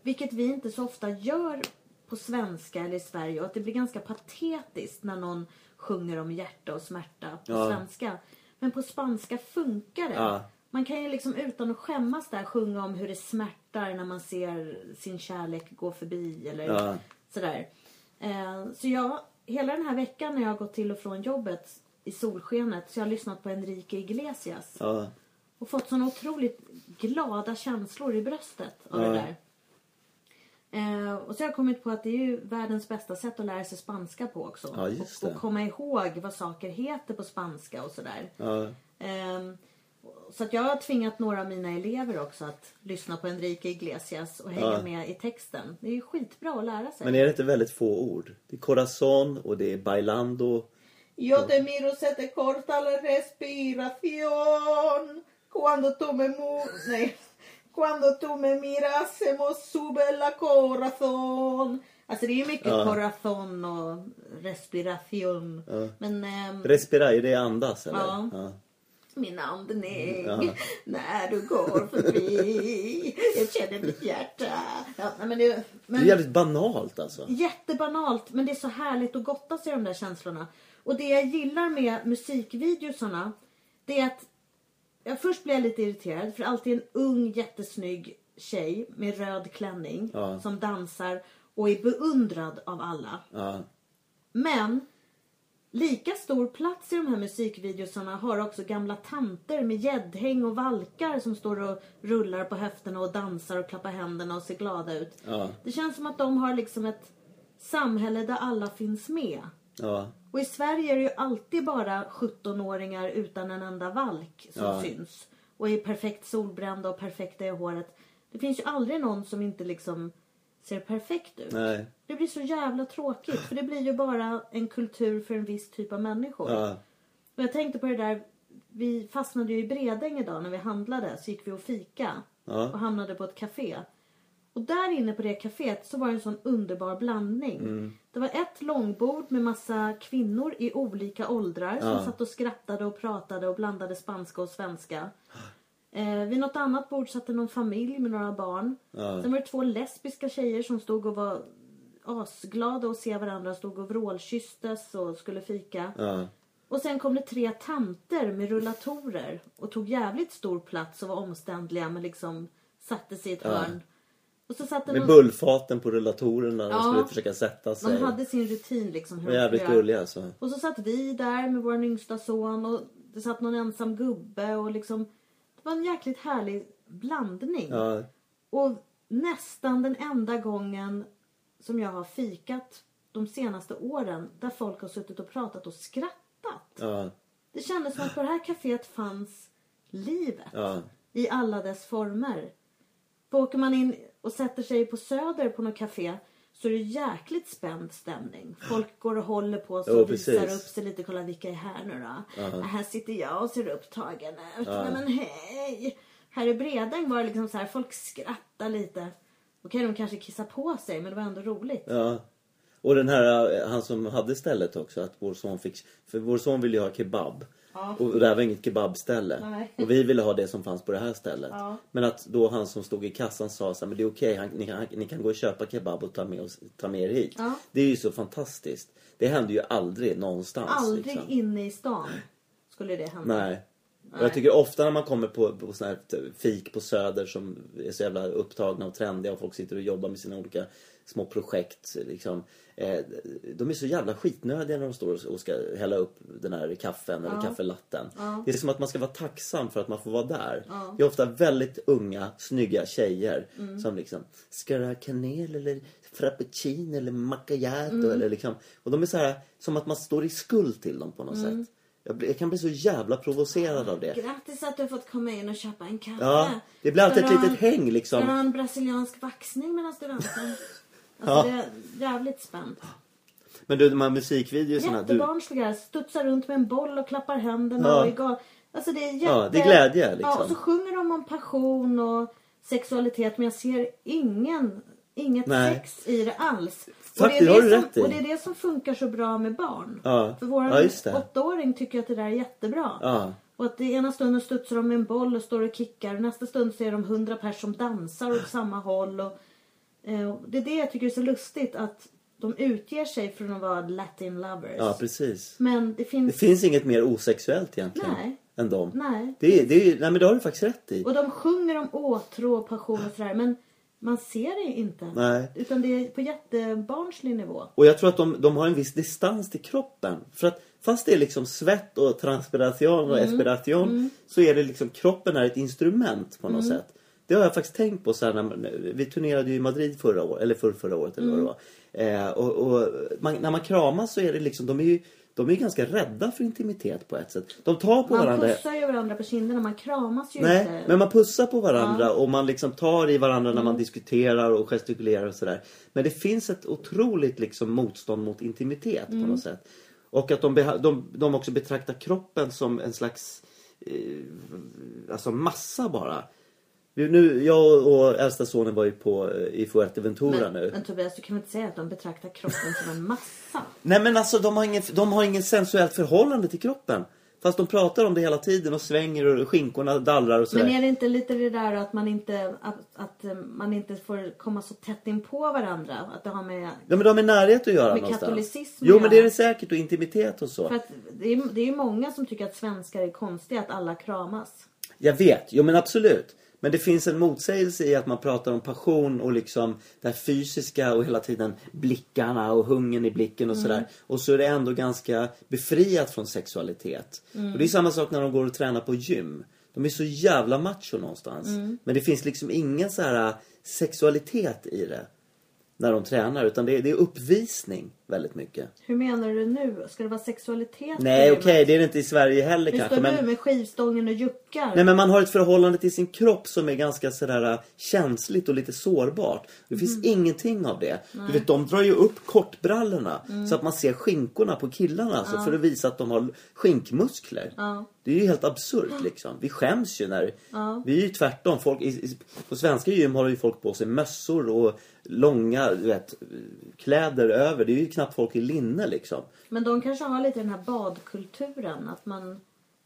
Vilket vi inte så ofta gör på svenska eller i Sverige. Och att det blir ganska patetiskt när någon sjunger om hjärta och smärta på Ja. svenska. Men på spanska funkar det. Ja. Man kan ju liksom utan att skämmas där sjunga om hur det smärtar när man ser sin kärlek gå förbi eller Ja. sådär. Eh, så jag, hela den här veckan när jag har gått till och från jobbet i solskenet så jag har lyssnat på Enrique Iglesias. Ja. Och fått såna otroligt glada känslor i bröstet av det där. Eh, och så har jag kommit på att det är ju världens bästa sätt att lära sig spanska på också. Ja, och, och komma ihåg vad saker heter på spanska och sådär. Ja. Ehm, så att jag har tvingat några av mina elever också att lyssna på Enrique Iglesias och hänga Ja. med i texten. Det är ju skitbra att lära sig. Men är det inte väldigt få ord? Det är corazon och det är bailando. Yo te miro se te corta la respiración Cuando tú me mu... Nej. Cuando tú me miras se me sube la corazón Alltså det är ju mycket Ja. corazon och respiration. Men ehm, Respira, är det andas eller? Ja. ja. min andning Ja. när du går förbi. Jag känner mitt hjärta. Ja, men det, Det men, är jävligt banalt alltså. Jättebanalt men det är så härligt att gotta sig i de där känslorna. Och det jag gillar med musikvideosarna det är att jag först blir jag lite irriterad för alltid en ung jättesnygg tjej med röd klänning Ja. som dansar och är beundrad av alla. Ja. Men lika stor plats i de här musikvideosarna har också gamla tanter med gäddhäng och valkar som står och rullar på höfterna och dansar och klappar händerna och ser glada ut. Ja. Det känns som att de har liksom ett samhälle där alla finns med. Ja. Och i Sverige är det ju alltid bara 17-åringar utan en enda valk som Ja. syns. Och är perfekt solbrända och perfekta i håret. Det finns ju aldrig någon som inte liksom ser perfekt ut. Nej. Det blir så jävla tråkigt för det blir ju bara en kultur för en viss typ av människor. Ja. Och jag tänkte på det där, vi fastnade ju i Bredäng idag när vi handlade. Så gick vi och fika Ja. och hamnade på ett café. Och där inne på det kaféet så var det en sån underbar blandning. Mm. Det var ett långbord med massa kvinnor i olika åldrar som satt och skrattade och pratade och blandade spanska och svenska. Eh, vid något annat bord satt det någon familj med några barn. Sen var det två lesbiska tjejer som stod och var asglada att se varandra. Stod och vrålkysstes och skulle fika. Och sen kom det tre tanter med rullatorer och tog jävligt stor plats och var omständliga men liksom satte sig i ett hörn. Och så satt det Med någon, bullfaten på rullatorerna. De Ja. skulle försöka sätta sig. de hade sin rutin liksom. Hur De de jävligt gulliga alltså. Och så satt vi där med vår yngsta son och det satt någon ensam gubbe och liksom Det var en jäkligt härlig blandning. Ja. Och nästan den enda gången som jag har fikat de senaste åren där folk har suttit och pratat och skrattat. Ja. Det Det kändes som att på det här kaféet fanns livet. Ja. I alla dess former. För åker man in och sätter sig på Söder på något café så är det jäkligt spänd stämning. Folk går och håller på sig och visar precis. upp sig lite. Kolla vilka är här nu då? Här sitter jag och ser upptagen ut. Men hej! Här i Bredäng var det liksom så här, folk skrattar lite. Okej, de kanske kissar på sig men det var ändå roligt. Ja. Och den här, eh, han som hade stället också, att vår son fick... För vår son ville ju ha kebab. Och det här var inget kebabställe. Nej. Och vi ville ha det som fanns på det här stället. Ja. Men att då han som stod i kassan sa så här, men det är okej, han, ni, han, ni kan gå och köpa kebab och ta med, oss, ta med er hit. Ja. Det är ju så fantastiskt. Det händer ju aldrig någonstans. Aldrig liksom. inne i stan skulle det hända. Nej. Och jag tycker ofta när man kommer på, på såna här fik på Söder som är så jävla upptagna och trendiga och folk sitter och jobbar med sina olika små projekt. Liksom, eh, de är så jävla skitnödiga när de står och- ska hälla upp den här kaffen eller kaffelatten. Det är som att man ska vara tacksam för att man får vara där. Det är ofta väldigt unga, snygga tjejer som liksom Ska du ha kanel eller frappuccino eller macchiato? Eller liksom, och de är så här som att man står i skuld till dem på något sätt. Jag, kan bli så jävla provocerad av det. Grattis att du har fått komma in och köpa en kaffe. Ja, det blir alltid Ska ett litet häng Ska liksom. du ha en brasiliansk vaxning medan du väntar? Alltså det är jävligt spänt. Men du, de här musikvideorna. Du, Jättebarnsliga. Studsar runt med en boll och klappar händerna Ja. och är gal... Alltså det är jätte... Ja, det är glädje, liksom. Ja, och så sjunger de om passion och sexualitet men jag ser ingen, inget Nej. sex i det alls. Faktiskt, och, det är det du som, i. och det är det som funkar så bra med barn. Ja. För vår Ja, det. åttaåring tycker att det där är jättebra. Ja. Och att det ena stunden studsar de med en boll och står och kickar. Nästa stund ser de hundra personer som dansar åt samma håll. Och, och det är det jag tycker är så lustigt. Att de utger sig för att vara latin lovers. ja, precis. Men det Det finns... finns inget mer osexuellt egentligen. Nej. Än dem. Nej. Det, är- det, är- nej men det har du faktiskt rätt i. Och de sjunger om åtrå och passion och sådär. Men man ser det inte. Nej. Utan det är på jättebarnslig nivå. Och jag tror att de, de har en viss distans till kroppen. För att fast det är liksom svett och transpiration och expiration så är det liksom kroppen är ett instrument på något sätt. Det har jag faktiskt tänkt på så här när, vi turnerade ju i Madrid förra året, eller för, förra året eller vad det var. Eh, och och man, när man kramas så är det liksom, de är ju de är ganska rädda för intimitet på ett sätt. De tar på Man varandra. pussar ju varandra på kinderna. Man kramas ju Nej, inte. men man pussar på varandra och man liksom tar i varandra när man diskuterar och gestikulerar och sådär. Men det finns ett otroligt liksom motstånd mot intimitet på något sätt. Och att de, de, de också betraktar kroppen som en slags eh, alltså massa bara. Nu, jag och äldsta sonen var ju på, eh, i Fuerteventura men, nu. men Tobias, du kan väl inte säga att de betraktar kroppen som en massa? Nej men alltså de har, ingen, de har ingen sensuellt förhållande till kroppen. Fast de pratar om det hela tiden och svänger och skinkorna dallrar och sådär. Men är det inte lite det där att man inte, att, att eh, man inte får komma så tätt in på varandra? Att det har med... Ja men de har med närhet att göra Med någonstans. katolicism Jo men det är det säkert och intimitet och så. För att det är, det är ju många som tycker att svenskar är konstiga, att alla kramas. Jag vet, jo men absolut. Men det finns en motsägelse i att man pratar om passion och liksom det här fysiska och hela tiden blickarna och hungern i blicken och sådär. Och så är det ändå ganska befriat från sexualitet. Och det är samma sak när de går och tränar på gym. De är så jävla macho någonstans. Men det finns liksom ingen så här sexualitet i det. När de tränar. Utan det är, det är uppvisning väldigt mycket. Hur menar du nu? Ska det vara sexualitet? Nej okej, gymmet? det är det inte i Sverige heller Hur kanske. står Men... du med skivstången och juckar? Nej men man har ett förhållande till sin kropp som är ganska sådär äh, känsligt och lite sårbart. Det finns Mm. ingenting av det. Du vet, de drar ju upp kortbrallorna Mm. så att man ser skinkorna på killarna alltså, för att visa att de har skinkmuskler. Ja. Det är ju helt absurt liksom. Vi skäms ju när... Vi är ju tvärtom. Folk, i, i, på svenska gym har ju folk på sig mössor och långa du vet, kläder över. Det är ju knappt folk i linne liksom. Men de kanske har lite den här badkulturen. Att man...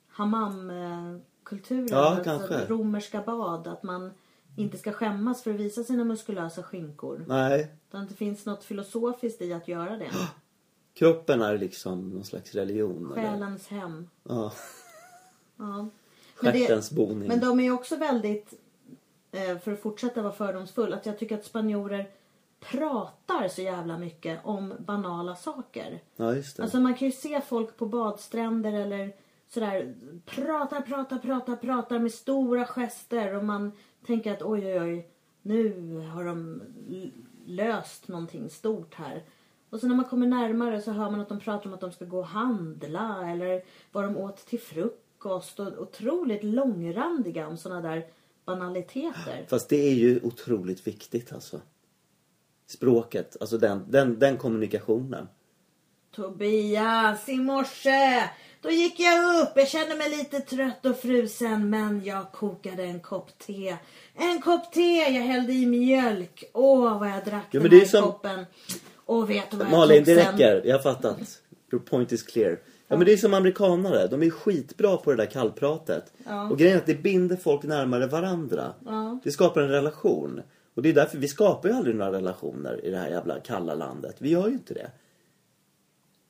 Hammamkulturen. Ja, alltså kanske. Romerska bad. Att man inte ska skämmas för att visa sina muskulösa skinkor. Nej. Utan det finns något filosofiskt i att göra det. Kroppen är liksom någon slags religion. eller? Själens hem. Ja. Ja. Stjärtens boning. men de är ju också väldigt, eh, för att fortsätta vara fördomsfull, att jag tycker att spanjorer pratar så jävla mycket om banala saker. Ja, just det. Alltså man kan ju se folk på badstränder eller sådär pratar, pratar, pratar, pratar med stora gester och man tänker att oj, oj, oj, nu har de löst någonting stort här. Och så när man kommer närmare så hör man att de pratar om att de ska gå och handla eller vad de åt till frukost. Och otroligt långrandiga om såna där banaliteter. Fast det är ju otroligt viktigt alltså. Språket, alltså den, den, den kommunikationen. Tobias, i morse då gick jag upp. Jag kände mig lite trött och frusen men jag kokade en kopp te. En kopp te, jag hällde i mjölk. Åh, vad jag drack Ja, den här som- koppen. Och vet du vad jag Malin, tog det sen? räcker. Jag har fattat. Your point is clear. Ja, men det är som amerikanare. De är skitbra på det där kallpratet. Och grejen är att det binder folk närmare varandra. Det skapar en relation. Och det är därför vi skapar ju aldrig några relationer i det här jävla kalla landet. Vi gör ju inte det.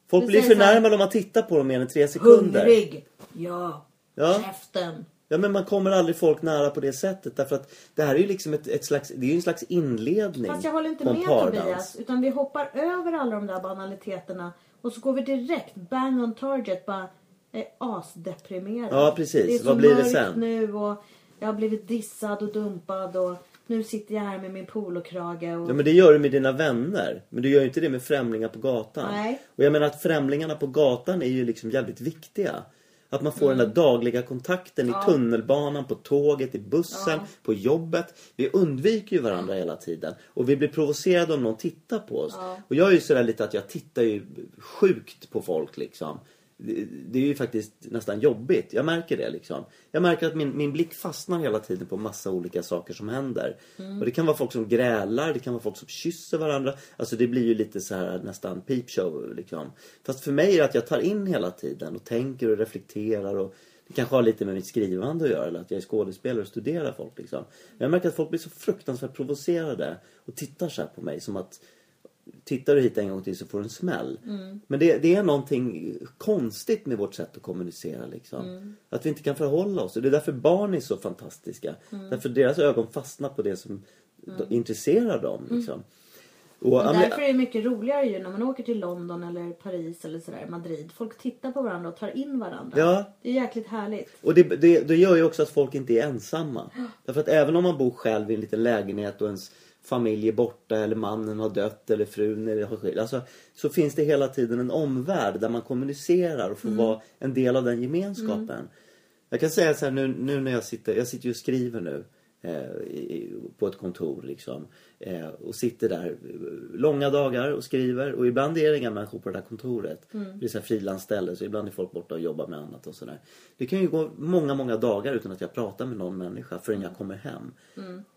Folk blir så förnärmade om man tittar på dem mer än tre sekunder. Hungrig. Ja. Ja. Käften. Ja men man kommer aldrig folk nära på det sättet därför att det här är ju liksom ett, ett slags, det är ju en slags inledning Fast jag håller inte med pardans. Tobias. Utan vi hoppar över alla de där banaliteterna. Och så går vi direkt bang on target. Bara är asdeprimerad. Ja, precis. Det är så Vad blir det mörkt sen? nu och jag har blivit dissad och dumpad. Och nu sitter jag här med min polokrage. Och... Ja men det gör du med dina vänner. Men du gör ju inte det med främlingar på gatan. Nej. Och jag menar att främlingarna på gatan är ju liksom jävligt viktiga. Att man får den Mm. där dagliga kontakten i tunnelbanan, på tåget, i bussen, på jobbet. Vi undviker ju varandra hela tiden. Och vi blir provocerade om någon tittar på oss. Och jag är ju sådär lite att jag tittar ju sjukt på folk liksom. Det, det är ju faktiskt nästan jobbigt. Jag märker det liksom. Jag märker att min, min blick fastnar hela tiden på massa olika saker som händer. Och det kan vara folk som grälar, det kan vara folk som kysser varandra. Alltså det blir ju lite så här nästan peepshow liksom. Fast för mig är det att jag tar in hela tiden och tänker och reflekterar och det kanske har lite med mitt skrivande att göra eller att jag är skådespelare och studerar folk liksom. Men jag märker att folk blir så fruktansvärt provocerade och tittar så här på mig som att tittar du hit en gång till så får du en smäll. Men det, det är någonting konstigt med vårt sätt att kommunicera. Liksom. Att vi inte kan förhålla oss. Och det är därför barn är så fantastiska. Därför deras ögon fastnar på det som de intresserar dem. Liksom. Och, men- därför är det mycket roligare ju när man åker till London eller Paris eller sådär, Madrid. Folk tittar på varandra och tar in varandra. Ja. Det är jäkligt härligt. Och det, det, det gör ju också att folk inte är ensamma. Därför att även om man bor själv i en liten lägenhet och ens familj är borta eller mannen har dött eller frun eller har skilt. Alltså, så finns det hela tiden en omvärld där man kommunicerar och får vara en del av den gemenskapen. Jag kan säga så här nu, nu när jag sitter, jag sitter ju och skriver nu. Eh, på ett kontor liksom. Eh, och sitter där eh, långa dagar och skriver. Och ibland är det inga människor på det där kontoret. Det är så frilansställe så ibland är folk borta och jobbar med annat och sådär. Det kan ju gå många, många dagar utan att jag pratar med någon människa förrän jag kommer hem.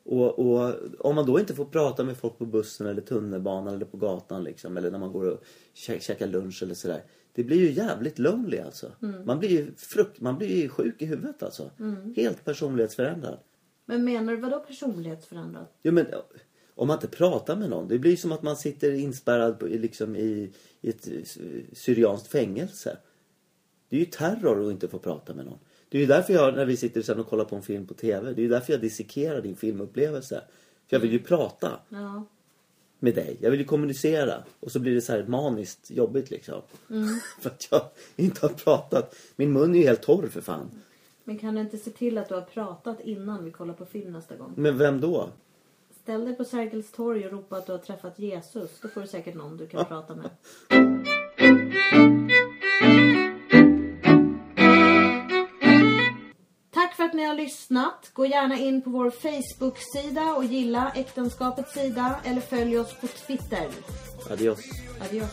Och, och om man då inte får prata med folk på bussen eller tunnelbanan eller på gatan liksom. Eller när man går och kä- käkar lunch eller sådär. Det blir ju jävligt lonely alltså. Man blir ju frukt, man blir ju sjuk i huvudet alltså. Helt personlighetsförändrad. Men menar du vadå personlighetsförändrad? Jo men om man inte pratar med någon. Det blir som att man sitter inspärrad liksom i, i ett eh, syrianskt fängelse. Det är ju terror att inte få prata med någon. Det är ju därför jag, när vi sitter sen och kollar på en film på TV. Det är ju därför jag dissekerar din filmupplevelse. För jag vill ju prata Ja. med dig. Jag vill ju kommunicera. Och så blir det så här maniskt jobbigt liksom. för att jag inte har pratat. Min mun är ju helt torr för fan. Men kan du inte se till att du har pratat innan vi kollar på film nästa gång? Men vem då? Ställ dig på Sergels torg och ropa att du har träffat Jesus. Då får du säkert någon du kan prata med. Tack för att ni har lyssnat. Gå gärna in på vår Facebook-sida och gilla Äktenskapets sida. Eller följ oss på Twitter. Adios. Adios.